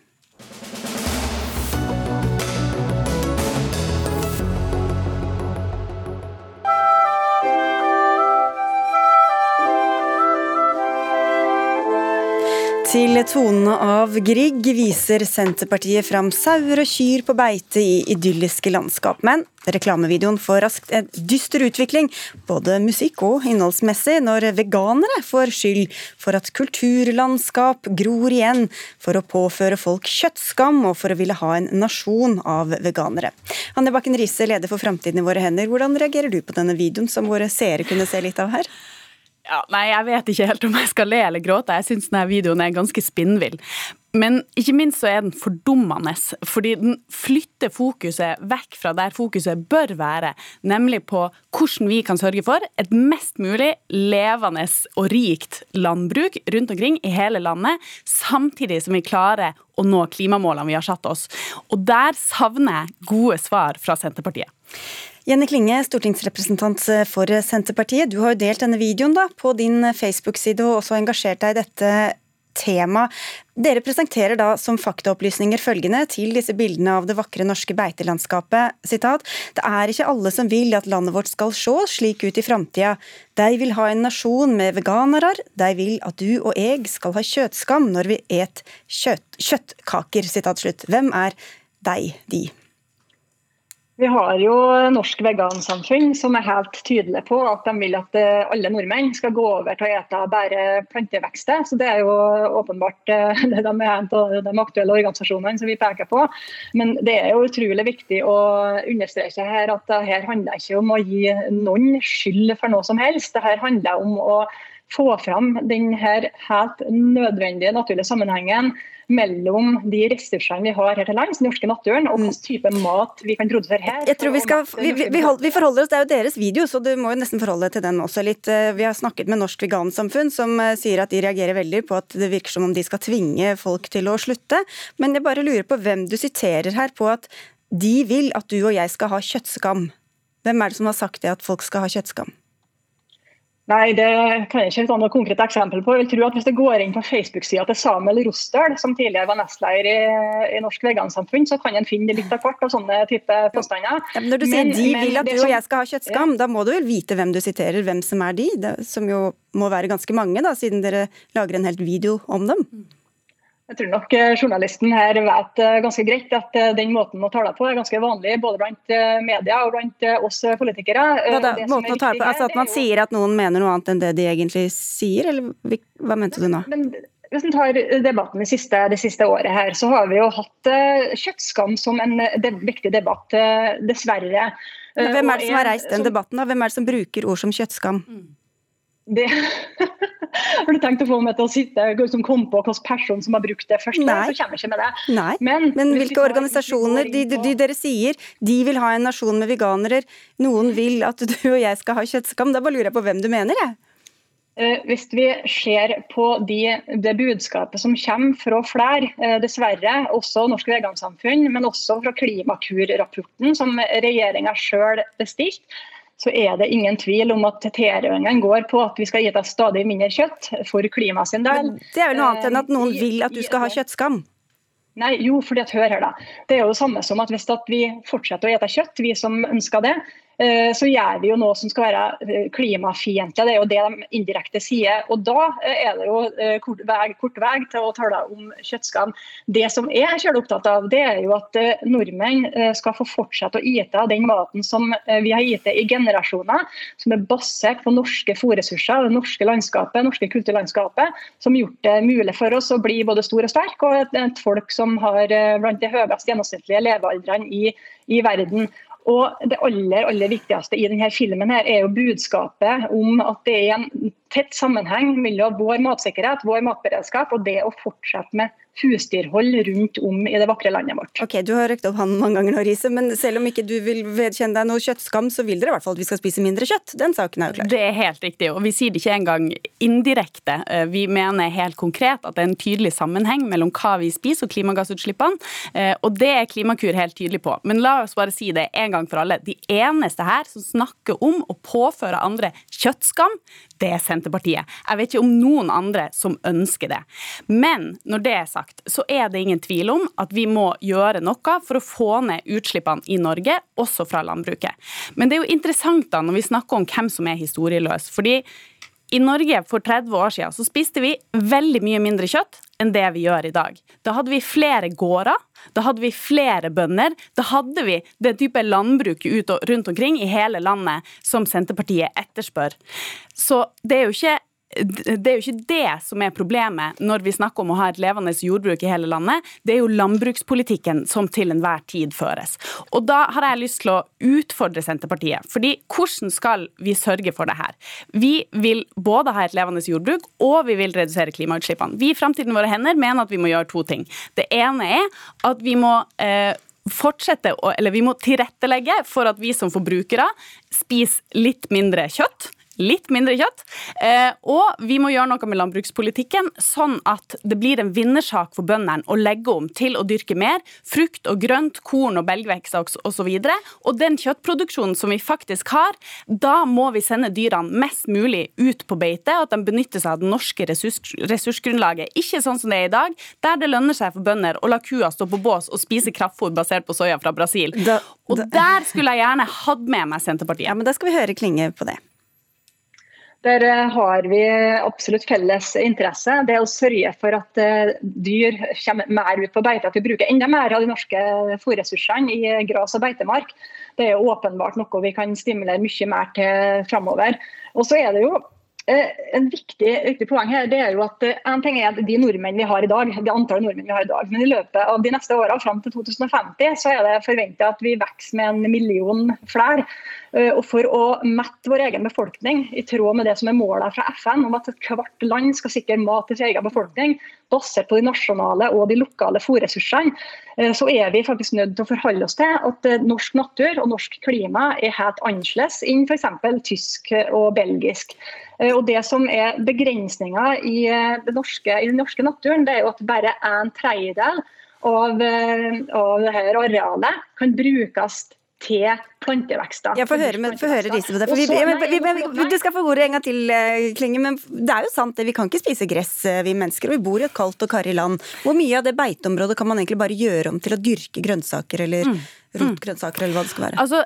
Ved tonene av Grieg viser Senterpartiet fram sauer og kyr på beite i idylliske landskap. Men reklamevideoen får raskt en dyster utvikling, både musikk og innholdsmessig, når veganere får skyld for at kulturlandskap gror igjen, for å påføre folk kjøttskam og for å ville ha en nasjon av veganere. Hanne Bakken Riise, leder for Framtiden i våre hender, hvordan reagerer du på denne videoen som våre seere kunne se litt av her? Ja, nei, Jeg vet ikke helt om jeg skal le eller gråte. Jeg syns denne videoen er ganske spinnvill. Men ikke minst så er den fordummende, fordi den flytter fokuset vekk fra der fokuset bør være, nemlig på hvordan vi kan sørge for et mest mulig levende og rikt landbruk rundt omkring i hele landet, samtidig som vi klarer å nå klimamålene vi har satt oss. Og der savner jeg gode svar fra Senterpartiet. Jenny Klinge, stortingsrepresentant for Senterpartiet. Du har jo delt denne videoen da, på din Facebook-side og også engasjert deg i dette temaet. Dere presenterer da som faktaopplysninger følgende til disse bildene av det vakre norske beitelandskapet. Sitat, det er ikke alle som vil at landet vårt skal se slik ut i framtida. De vil ha en nasjon med veganere. De vil at du og jeg skal ha kjøttskam når vi et kjøtt, kjøttkaker. Sitat slutt. Hvem er deg, de? Vi har jo Norsk Vegansamfunn som er helt tydelige på at de vil at eh, alle nordmenn skal gå over til å ete bare plantevekster. Så Det er jo åpenbart eh, [LAUGHS] det de er en av de aktuelle organisasjonene som vi peker på. Men det er jo utrolig viktig å understreke her at det her handler ikke om å gi noen skyld for noe som helst. Det her handler om å få fram denne helt nødvendige naturlige sammenhengen mellom de ressursene vi har her til lands, den norske naturen, og hvilken type mat vi kan produsere her. Jeg tror Vi skal, vi, vi, vi, forholder oss, Det er jo deres video, så du må jo nesten forholde deg til den også litt. Eh, vi har snakket med Norsk Vegansamfunn, som eh, sier at de reagerer veldig på at det virker som om de skal tvinge folk til å slutte. Men jeg bare lurer på hvem du siterer her på at de vil at du og jeg skal ha kjøttskam. Hvem er det som har sagt det, at folk skal ha kjøttskam? Nei, det kan jeg ikke ta noe konkret eksempel på. Jeg tror at Hvis det går inn på Facebook-sida til Samuel Rostøl, som tidligere var nestleder i, i Norsk Vegansamfunn, så kan en finne litt av hvert av sånne type påstander. Ja, når du sier men, de vil at du og jeg skal ha kjøttskam, ja. da må du vel vite hvem du siterer, hvem som er de? Det, som jo må være ganske mange, da, siden dere lager en helt video om dem. Jeg tror nok eh, journalisten her vet eh, ganske greit at eh, den måten å tale på er ganske vanlig både blant media og blant oss politikere. Hva da? Måten å tale på? Altså At man sier at noen mener noe annet enn det de egentlig sier, eller hva mente du nå? Men, hvis man tar debatten det siste, det siste, året her, så har vi jo hatt kjøttskam som en viktig debatt, dessverre. Men hvem er det som har reist den debatten? da? Hvem er det som bruker ord som kjøttskam? Mm. Det [LAUGHS] Har du tenkt å få meg til å sitte som kom på hvilken person som har brukt det først? Nei. Så kommer jeg ikke med det. Nei. Men, Men hvilke organisasjoner de, de, de, dere sier de vil ha en nasjon med veganere, noen vil at [LAUGHS] du og jeg skal ha kjøttskam, da bare lurer jeg på hvem du mener, jeg. Eh, hvis vi ser på de, det budskapet som kommer fra flere, eh, dessverre, også Norsk Vegansamfunn, men også fra Klimakur-rapporten som regjeringa sjøl bestilte, så er det ingen tvil om at tilrådingen går på at vi skal deg stadig mindre kjøtt for klimaet sin del. Men det er vel noe annet enn at noen eh, vil at du skal ha kjøttskam? Nei, jo, fordi at hør her da. Det er jo det samme som at hvis at vi fortsetter å ete kjøtt, vi som ønsker det, så gjør vi jo noe som skal være eh, klimafiendtlig. Det er jo det de indirekte sier. Og Da eh, er det jo kort vei, kort vei til å tale om kjøttskam. Det som jeg er kjølig opptatt av, det er jo at nordmenn skal få fortsette å ete den maten som vi har gitt i generasjoner, som er basert på norske fòrressurser, det norske landskapet, norske kulturlandskapet, som har gjort det mulig for oss å bli både stor og sterk, og et, folk som har blant de høyest gjennomsnittlige levealdrene i, i verden. Og Det aller aller viktigste i denne filmen her er jo budskapet om at det er en tett sammenheng mellom vår matsikkerhet, vår matberedskap og det å fortsette med husdyrhold rundt om i det vakre landet vårt. Ok, Du har røkt opp hånden mange ganger nå, Riise, men selv om ikke du vil vedkjenne deg noe kjøttskam, så vil dere i hvert fall at vi skal spise mindre kjøtt. Den saken er jo klar. Det er helt riktig, og vi sier det ikke engang indirekte. Eh, vi mener helt konkret at det er en tydelig sammenheng mellom hva vi spiser og klimagassutslippene, eh, og det er Klimakur helt tydelig på. Men la oss bare si det en gang for alle. De eneste her som snakker om å påføre andre kjøttskam, det er Senterpartiet. Jeg vet ikke om noen andre som ønsker det. Men når det er sagt, så er det ingen tvil om at vi må gjøre noe for å få ned utslippene i Norge, også fra landbruket. Men det er jo interessant da når vi snakker om hvem som er historieløs. fordi I Norge for 30 år siden så spiste vi veldig mye mindre kjøtt enn det vi gjør i dag. Da hadde vi flere gårder, da hadde vi flere bønder. Da hadde vi den type landbruk rundt omkring i hele landet som Senterpartiet etterspør. Så det er jo ikke det er jo ikke det som er problemet når vi snakker om å ha et levende jordbruk i hele landet. Det er jo landbrukspolitikken som til enhver tid føres. Og da har jeg lyst til å utfordre Senterpartiet. fordi hvordan skal vi sørge for det her? Vi vil både ha et levende jordbruk, og vi vil redusere klimautslippene. Vi i Framtiden våre hender mener at vi må gjøre to ting. Det ene er at vi må eh, fortsette, eller vi må tilrettelegge for at vi som forbrukere spiser litt mindre kjøtt litt mindre kjøtt. Eh, og vi må gjøre noe med landbrukspolitikken, sånn at det blir en vinnersak for bøndene å legge om til å dyrke mer frukt og grønt, korn og belgvekster osv. Og, og den kjøttproduksjonen som vi faktisk har, da må vi sende dyrene mest mulig ut på beite, og at de benytter seg av det norske ressurs, ressursgrunnlaget. Ikke sånn som det er i dag, der det lønner seg for bønder å la kua stå på bås og spise kraftfôr basert på soya fra Brasil. Da, da, og der skulle jeg gjerne hatt med meg Senterpartiet. Ja, men Da skal vi høre Klinge på det. Der eh, har vi absolutt felles interesse. Det å sørge for at eh, dyr kommer mer ut på beite, at vi bruker enda mer av de norske fôrressursene i gras og beitemark. Det er åpenbart noe vi kan stimulere mye mer til framover. Og så er det jo Eh, en viktig, viktig, poeng her det er jo at eh, en ting er de nordmenn vi har i dag, de antallet nordmenn vi har i dag, men i løpet av de neste årene fram til 2050 så er det forventa at vi vokser med en million flere. Eh, og For å mette vår egen befolkning i tråd med det som er målet fra FN om at hvert land skal sikre mat til sin egen befolkning, basert på de nasjonale og de lokale fòrressursene, så er vi faktisk nødt til å forholde oss til at norsk natur og norsk klima er helt annerledes enn f.eks. tysk og belgisk. Eh, og Det som er begrensninga i, eh, i, den norske naturen, det er jo at bare en tredjedel av, eh, av dette arealet kan brukes til plantevekster. Ja, Få høre, med, høre Riise på det. Vi, vi, vi, du skal få ordet en gang til, Klinge. Men det er jo sant det, vi kan ikke spise gress, vi mennesker. Og vi bor i et kaldt og karrig land. Hvor mye av det beiteområdet kan man egentlig bare gjøre om til å dyrke grønnsaker eller mm rotgrønnsaker, eller hva det skal være? Altså,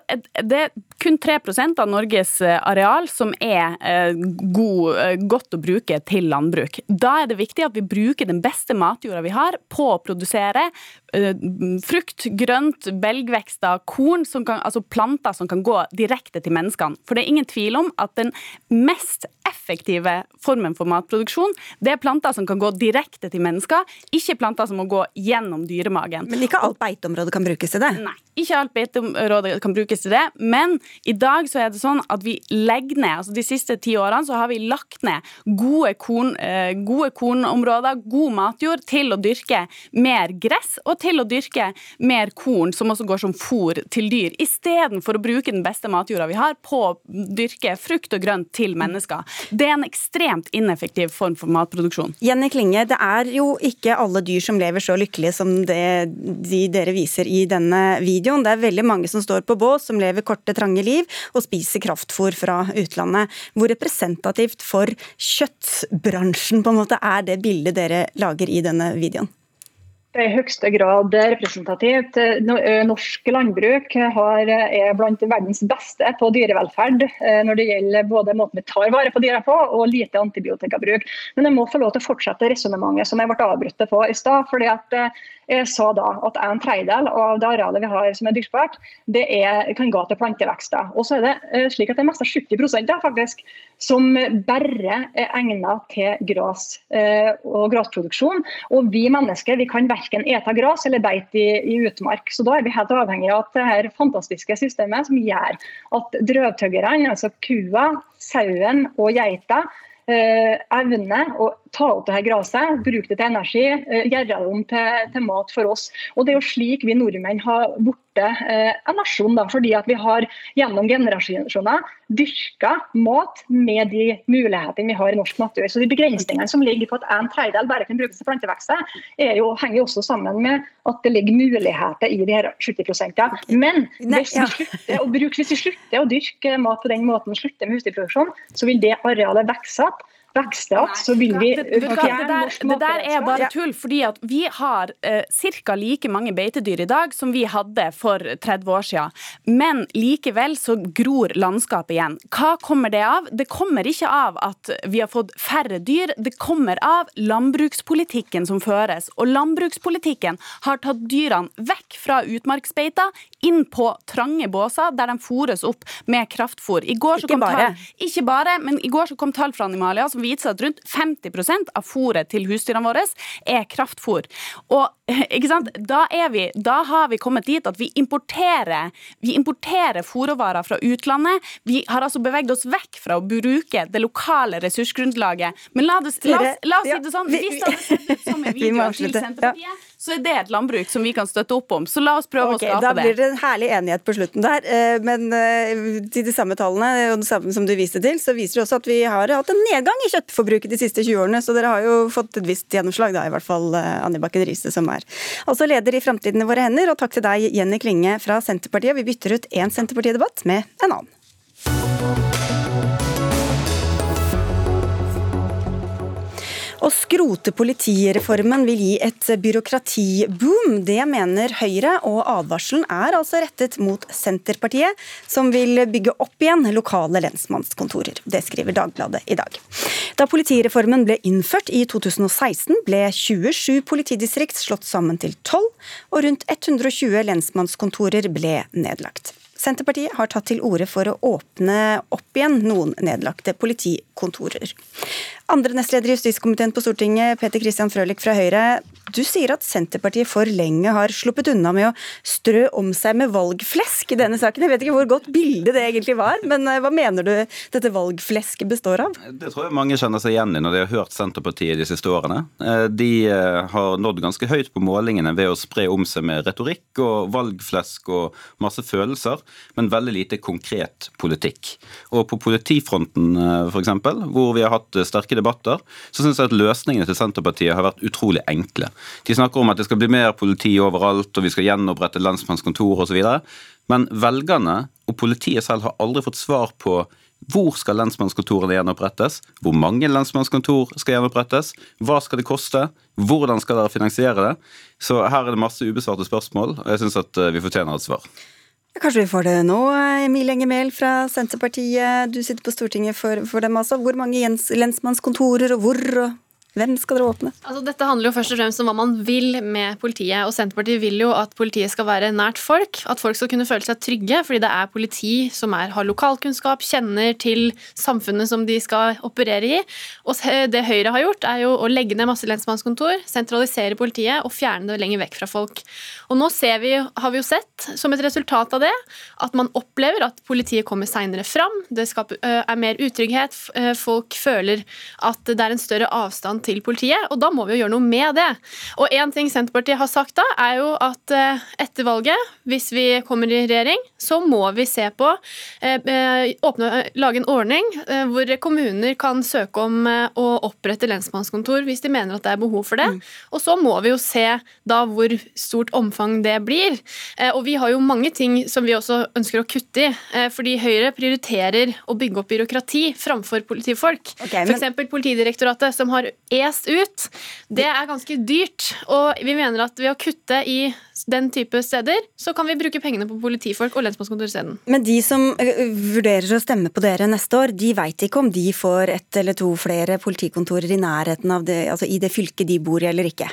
det er kun 3% av Norges eh, areal som er eh, god, eh, godt å bruke til landbruk. Da er det viktig at vi bruker den beste matjorda vi har på å produsere frukt, grønt, belgvekster, korn, som kan, altså planter som kan gå direkte til menneskene. For det er ingen tvil om at den mest effektive formen for matproduksjon, det er planter som kan gå direkte til mennesker, ikke planter som må gå gjennom dyremagen. Men ikke alt beiteområde kan brukes til det? Nei. Ikke alt beiteområdet kan brukes til det, men i dag så er det sånn at vi legger ned altså De siste ti årene så har vi lagt ned gode, korn, eh, gode kornområder, god matjord, til å dyrke mer gress og til å dyrke mer korn, som også går som fôr til dyr, istedenfor å bruke den beste matjorda vi har på å dyrke frukt og grønt til mennesker. Det er en ekstremt ineffektiv form for matproduksjon. Jenny Klinge, det er jo ikke alle dyr som lever så lykkelig som det de dere viser i denne videoen videoen. Det er veldig mange som står på bås, som lever korte, trange liv og spiser kraftfôr fra utlandet. Hvor representativt for kjøttbransjen på en måte er det bildet dere lager i denne videoen? I høyeste grad representativt. Norsk landbruk har, er blant verdens beste på dyrevelferd når det gjelder både måten vi tar vare på dyra på og lite antibiotikabruk. Men jeg må få lov til å fortsette resonnementet som jeg ble avbrutt på i stad. fordi at jeg sa da at en tredjedel av det arealet vi har som er dyrkbart, det er, kan gå til plantevekster. Og så er det slik at det er mest av 70 da, faktisk, som bare er egnet til gras og grasproduksjon. Og vi mennesker vi kan verken ete gras eller beit i, i, utmark. Så da er vi helt avhengig av det her fantastiske systemet som gjør at drøvtyggerne, altså kua, sauen og geita, eh, evner å ta opp det her gresset, bruke det til energi, eh, gjøre det om til, til, mat for oss. Og Det er jo slik vi nordmenn har blitt eh, en nasjon, da, fordi at vi har gjennom generasjoner dyrka mat med de mulighetene vi har i norsk natur. Så De begrensningene som ligger på at en tredjedel bare kan brukes til plantevekster, jo, henger også sammen med at det ligger muligheter i de her 70% Men hvis vi, slutter å bruke, hvis vi slutter å dyrke mat på den måten, slutter med husdyrproduksjon, så vil det arealet vokse opp vokser igjen, så vil vi fjerne norsk matberedskap. Det der er bare tull, fordi at vi har eh, ca. like mange beitedyr i dag som vi hadde for 30 år siden. Men likevel så gror landskapet igjen. Hva kommer det av? Det kommer ikke av at vi har fått færre dyr, det kommer av landbrukspolitikken som føres. Og landbrukspolitikken har tatt dyrene vekk fra utmarksbeita, inn på trange båser der de fôres opp med kraftfôr. I går så ikke kom bare. Tall, ikke bare, men i går så kom tall fra Animalia som viser at rundt 50% av fôret til husdyrene våre er kraftfôr. Og [LAUGHS] ikke sant? Da, er vi, da har vi kommet dit at vi importerer, vi importerer fôrråvarer fra utlandet. Vi har altså beveget oss vekk fra å bruke det lokale ressursgrunnlaget. Men la, det, la, oss, la oss si det sånn, hvis det hadde sett ut som en [LAUGHS] video til Senterpartiet, så er det et landbruk som vi kan støtte opp om. Så la oss prøve okay, å skape det. Da blir det en herlig enighet på slutten der. Eh, men eh, til de samme tallene, og det samme som du viste til, så viser det også at vi har hatt en nedgang i kjøttforbruket de siste 20 årene. Så dere har jo fått et visst gjennomslag, da, i hvert fall eh, Annie Bakken Riise, som er altså leder i Framtiden i våre hender. Og takk til deg, Jenny Klinge fra Senterpartiet. Vi bytter ut én Senterpartidebatt med en annen. Å skrote politireformen vil gi et byråkratiboom. Det mener Høyre, og advarselen er altså rettet mot Senterpartiet, som vil bygge opp igjen lokale lensmannskontorer. Det skriver Dagbladet i dag. Da politireformen ble innført i 2016, ble 27 politidistrikt slått sammen til 12, og rundt 120 lensmannskontorer ble nedlagt. Senterpartiet har tatt til orde for å åpne opp igjen noen nedlagte politikontorer. Andre nestleder i justiskomiteen på Stortinget, Peter Christian Frølich fra Høyre. Du sier at Senterpartiet for lenge har sluppet unna med å strø om seg med valgflesk i denne saken. Jeg vet ikke hvor godt bilde det egentlig var, men hva mener du dette valgflesket består av? Det tror jeg mange kjenner seg igjen i når de har hørt Senterpartiet de siste årene. De har nådd ganske høyt på målingene ved å spre om seg med retorikk og valgflesk og masse følelser, men veldig lite konkret politikk. Og på politifronten f.eks., hvor vi har hatt sterke debatter, så syns jeg at løsningene til Senterpartiet har vært utrolig enkle. De snakker om at det skal bli mer politi overalt, og vi skal gjenopprette lensmannskontor osv. Men velgerne og politiet selv har aldri fått svar på hvor skal lensmannskontorene gjenopprettes? Hvor mange lensmannskontor skal gjenopprettes? Hva skal det koste? Hvordan skal dere finansiere det? Så her er det masse ubesvarte spørsmål, og jeg syns at vi fortjener et svar. Kanskje vi får det nå, Emil Enger Mehl fra Senterpartiet. Du sitter på Stortinget for, for dem altså. Hvor mange lensmannskontorer og hvor? og hvem skal dere åpne? Altså, dette handler jo først og fremst om hva man vil med politiet. og Senterpartiet vil jo at politiet skal være nært folk. At folk skal kunne føle seg trygge, fordi det er politi som er, har lokalkunnskap, kjenner til samfunnet som de skal operere i. Og det Høyre har gjort, er jo å legge ned masse lensmannskontor, sentralisere politiet og fjerne det lenger vekk fra folk. Og nå vi, har vi jo sett, som et resultat av det, at man opplever at politiet kommer seinere fram. Det skaper, er mer utrygghet. Folk føler at det er en større avstand til politiet, og da må vi jo gjøre noe med det. Og en ting Senterpartiet har sagt da, er jo at eh, etter valget, hvis vi kommer i regjering, så må vi se på eh, eh, åpne, lage en ordning hvor kommuner kan søke om å opprette lensmannskontor hvis de mener at det er behov for det. Mm. Og så må vi jo se da hvor stort omfang det blir. Og vi har jo mange ting som vi også ønsker å kutte i. Fordi Høyre prioriterer å bygge opp byråkrati framfor politifolk. Okay, men... F.eks. Politidirektoratet, som har est ut. Det er ganske dyrt. Og vi mener at ved å kutte i den type steder, så kan vi bruke pengene på politifolk og lensmannskontor isteden. Men de som vurderer å stemme på dere neste år, de veit ikke om de får ett eller to flere politikontorer i nærheten av det, altså i det fylket de bor i eller ikke?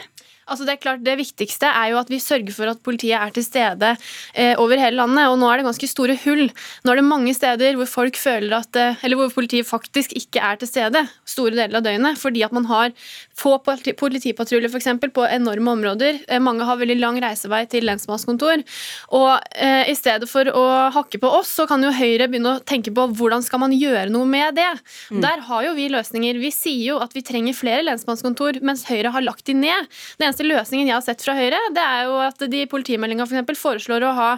Altså Det er klart det viktigste er jo at vi sørger for at politiet er til stede eh, over hele landet. og Nå er det ganske store hull. Nå er det mange steder hvor folk føler at, eh, eller hvor politiet faktisk ikke er til stede store deler av døgnet. Fordi at man har få politipatruljer f.eks. på enorme områder. Eh, mange har veldig lang reisevei til lensmannskontor. Og eh, i stedet for å hakke på oss, så kan jo Høyre begynne å tenke på hvordan skal man gjøre noe med det. Mm. Der har jo vi løsninger. Vi sier jo at vi trenger flere lensmannskontor, mens Høyre har lagt de ned. Det eneste løsningen jeg har sett fra Høyre, det er jo at de i politimeldinga f.eks. foreslår å ha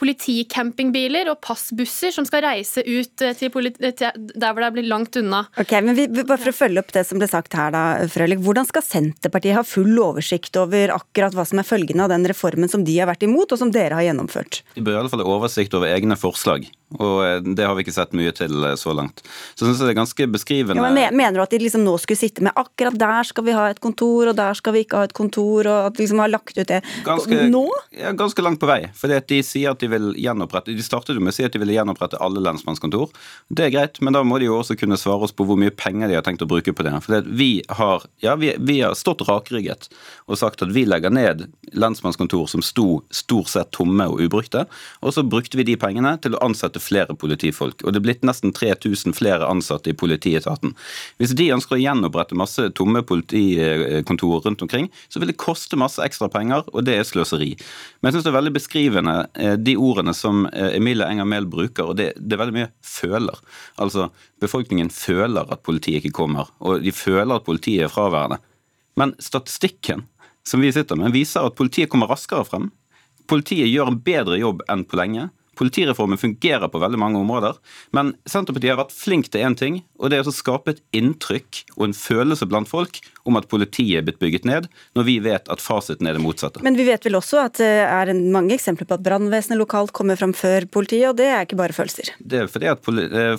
politicampingbiler og passbusser som skal reise ut eh, til, til der hvor det blir langt unna. Ok, men vi, Bare for å følge opp det som ble sagt her, da, Frølich. Hvordan skal Senterpartiet ha full oversikt over akkurat hva som er følgende av den reformen som de har vært imot, og som dere har gjennomført? De bør i alle fall ha oversikt over egne forslag. Og eh, det har vi ikke sett mye til eh, så langt. Så jeg synes det er ganske beskrivende. Ja, men Mener du at de liksom nå skulle sitte med akkurat der skal vi ha et kontor, og der skal vi ikke ha et kontor, og at de liksom har lagt ut det ganske, nå? Ja, ganske langt på vei. Fordi de sier at de vil gjenopprette De startet jo med å si at de ville gjenopprette alle lensmannskontor. Det er greit, men da må de jo også kunne svare oss på hvor mye penger de har tenkt å bruke på det. For vi har, ja, vi, vi har stått rakrygget og sagt at vi legger ned lensmannskontor som sto stort sett tomme og ubrukte, og så brukte vi de pengene til å ansette flere politifolk. Og det er blitt nesten 3000 flere ansatte i politietaten. Hvis de ønsker å gjenopprette masse tomme politikontorer rundt omkring, så vil det koste masse ekstra penger, og det er sløseri. Men jeg syns det er veldig beskrivende eh, de ordene som eh, Emilie Enger Mehl bruker, og det, det er veldig mye føler. Altså, befolkningen føler at politiet ikke kommer, og de føler at politiet er fraværende. Men statistikken som vi sitter med, viser at politiet kommer raskere frem. Politiet gjør en bedre jobb enn på lenge. Politireformen fungerer på veldig mange områder, men Senterpartiet har vært flink til én ting, og det er å skape et inntrykk og en følelse blant folk om at politiet er blitt bygget ned, når vi vet at fasiten er det motsatte. Men vi vet vel også at det er mange eksempler på at brannvesenet lokalt kommer fram før politiet, og det er ikke bare følelser? Det er fordi at,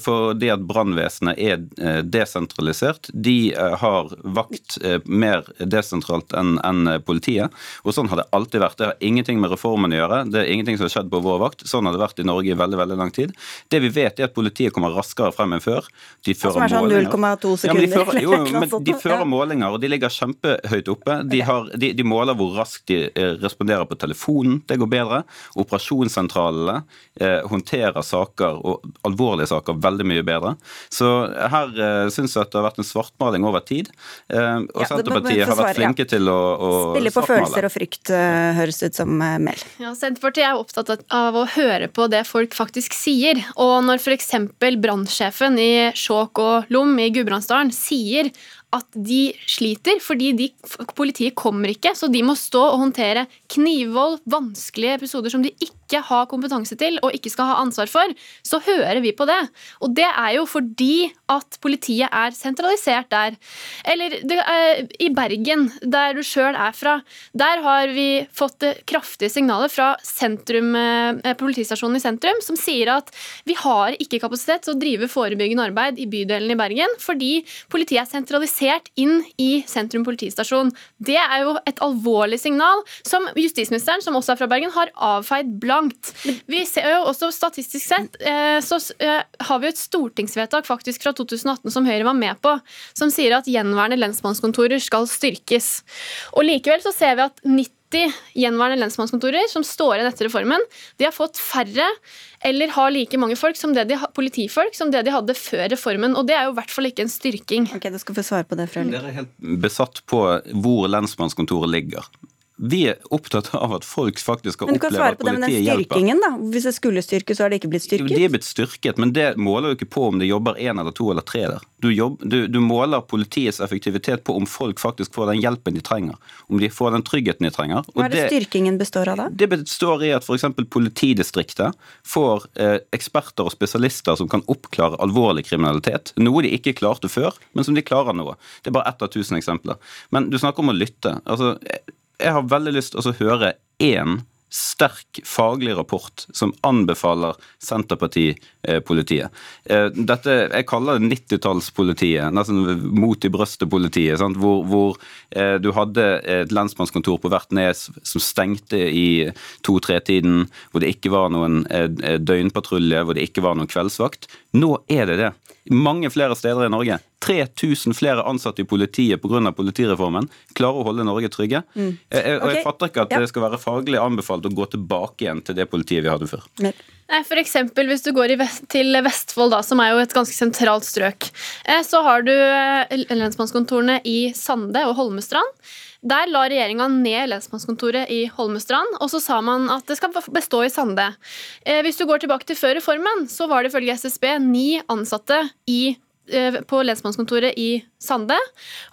fordi at brannvesenet er eh, desentralisert. De eh, har vakt eh, mer desentralt enn politiet, og sånn har det alltid vært. Det har ingenting med reformen å gjøre, det er ingenting som har skjedd på vår vakt. Sånn har det vært i Norge i veldig veldig lang tid. Det vi vet, er at politiet kommer raskere frem enn før. De fører Som er sånn 0,2 sekunder? Ja, de fører, jo, [LAUGHS] men de fører målinger og de ligger kjempehøyt oppe. De, har, de, de, måler hvor raskt de eh, responderer på telefonen, det går bedre. Operasjonssentralene eh, håndterer saker, og alvorlige saker, veldig mye bedre. Så her eh, syns jeg at det har vært en svartmaling over tid. Eh, og ja, Senterpartiet har vært flinke ja. til å, å Spille på svartmale. følelser og frykt, uh, høres ut som uh, Mel. Ja, Senterpartiet er opptatt av å høre på det folk faktisk sier. Og når f.eks. brannsjefen i Skjåk og Lom i Gudbrandsdalen sier at de sliter fordi de, politiet kommer ikke, så de må stå og håndtere knivvold, vanskelige episoder som de ikke har kompetanse til og ikke skal ha ansvar for, så hører vi på det. Og det er jo fordi at politiet er sentralisert der. Eller er, i Bergen, der du sjøl er fra, der har vi fått kraftige signaler fra sentrum, eh, politistasjonen i sentrum som sier at vi har ikke kapasitet til å drive forebyggende arbeid i bydelen i Bergen fordi politiet er sentralisert inn i sentrum politistasjon. Det er jo et alvorlig signal som justisministeren, som også er fra Bergen, har avfeid blankt. Vi ser jo også Statistisk sett eh, så eh, har vi et stortingsvedtak faktisk fra 2018 som Høyre var med på, som sier at gjenværende lensmannskontorer skal styrkes. Og Likevel så ser vi at 90 gjenværende lensmannskontorer som står igjen etter reformen, de har fått færre eller har like mange folk som det de, politifolk som det de hadde før reformen. Og det er jo i hvert fall ikke en styrking. Ok, du skal få svare på det, Frølich. Dere er helt besatt på hvor lensmannskontoret ligger. Vi er opptatt av at folk faktisk skal oppleve at politiet hjelper. Men du kan svare på det med den styrkingen, da. Hvis det skulle styrkes, så har det ikke blitt styrket? Jo, De er blitt styrket, men det måler jo ikke på om det jobber én eller to eller tre der. Du, jobb, du, du, måler politiets effektivitet på om folk faktisk får den hjelpen de trenger. Om de får den tryggheten de trenger. Hva er det, det styrkingen består av da? Det består i at f.eks. politidistriktet får eh, eksperter og spesialister som kan oppklare alvorlig kriminalitet. Noe de ikke klarte før, men som de klarer nå. Det er bare ett av tusen eksempler. Men du snakker om å lytte. altså jeg har veldig lyst til å høre én sterk faglig rapport som anbefaler Senterparti-politiet. dette, Jeg kaller det 90-tallspolitiet, nesten mot i brøstet-politiet. Hvor, hvor eh, du hadde et lensmannskontor på hvert nes som stengte i to-tre-tiden, hvor det ikke var noen eh, døgnpatrulje, hvor det ikke var noen kveldsvakt. Nå er det det. Mange flere steder i Norge. 3000 flere ansatte i politiet pga. politireformen klarer å holde Norge trygge. Mm. Jeg, jeg, og jeg fatter ikke at ja. det skal være faglig anbefalt å gå tilbake igjen til det politiet vi hadde før. Nei, for eksempel, Hvis du går vest, til Vestfold, da, som er jo et ganske sentralt strøk, eh, så har du eh, lensmannskontorene i Sande og Holmestrand. Der la regjeringa ned lensmannskontoret i Holmestrand, og så sa man at det skal bestå i Sande. Eh, hvis du går tilbake til før reformen, så var det ifølge SSB ni ansatte i eh, på lensmannskontoret i Sande.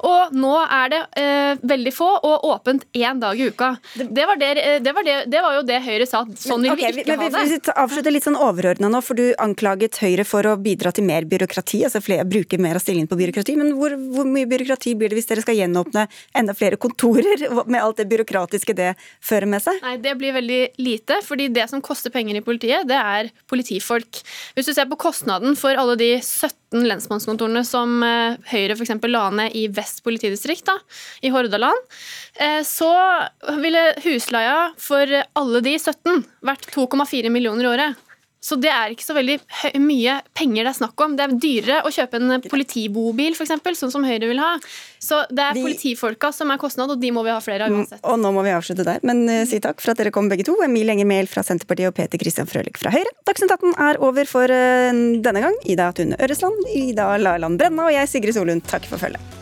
Og nå er det eh, veldig få og åpent én dag i uka. Det var, det, eh, det, var det, det var, jo det Høyre sa. Sånn vil okay, vi ikke men, ha det. Vi avslutter litt sånn overordna nå, for du anklaget Høyre for å bidra til mer byråkrati. altså flere, Bruke mer av stillingen på byråkrati. Men hvor, hvor, mye byråkrati blir det hvis dere skal gjenåpne enda flere kontorer, [LAUGHS] med alt det byråkratiske det fører med seg? Nei, Det blir veldig lite. fordi det som koster penger i politiet, det er politifolk. Hvis du ser på kostnaden for alle de 17 lensmannskontorene som Høyre Høyre f.eks. la ned i Vest politidistrikt, da, i Hordaland, eh, så ville husleia for alle de 17 vært 2,4 millioner i året. Så det er ikke så veldig mye penger det er snakk om. Det er dyrere å kjøpe en politibobil, f.eks., sånn som Høyre vil ha. Så det er vi... politifolka som er kostnad, og de må vi ha flere av mm, uansett. Og nå må vi avslutte der, men uh, si takk for at dere kom begge to. Emil Enger Mehl fra Senterpartiet og Peter Christian Frølich fra Høyre. Dagsnytt 18 er over for uh, denne gang. Ida Tune Øresland, Ida Laland Brenna og jeg, Sigrid Solund, takk for følget.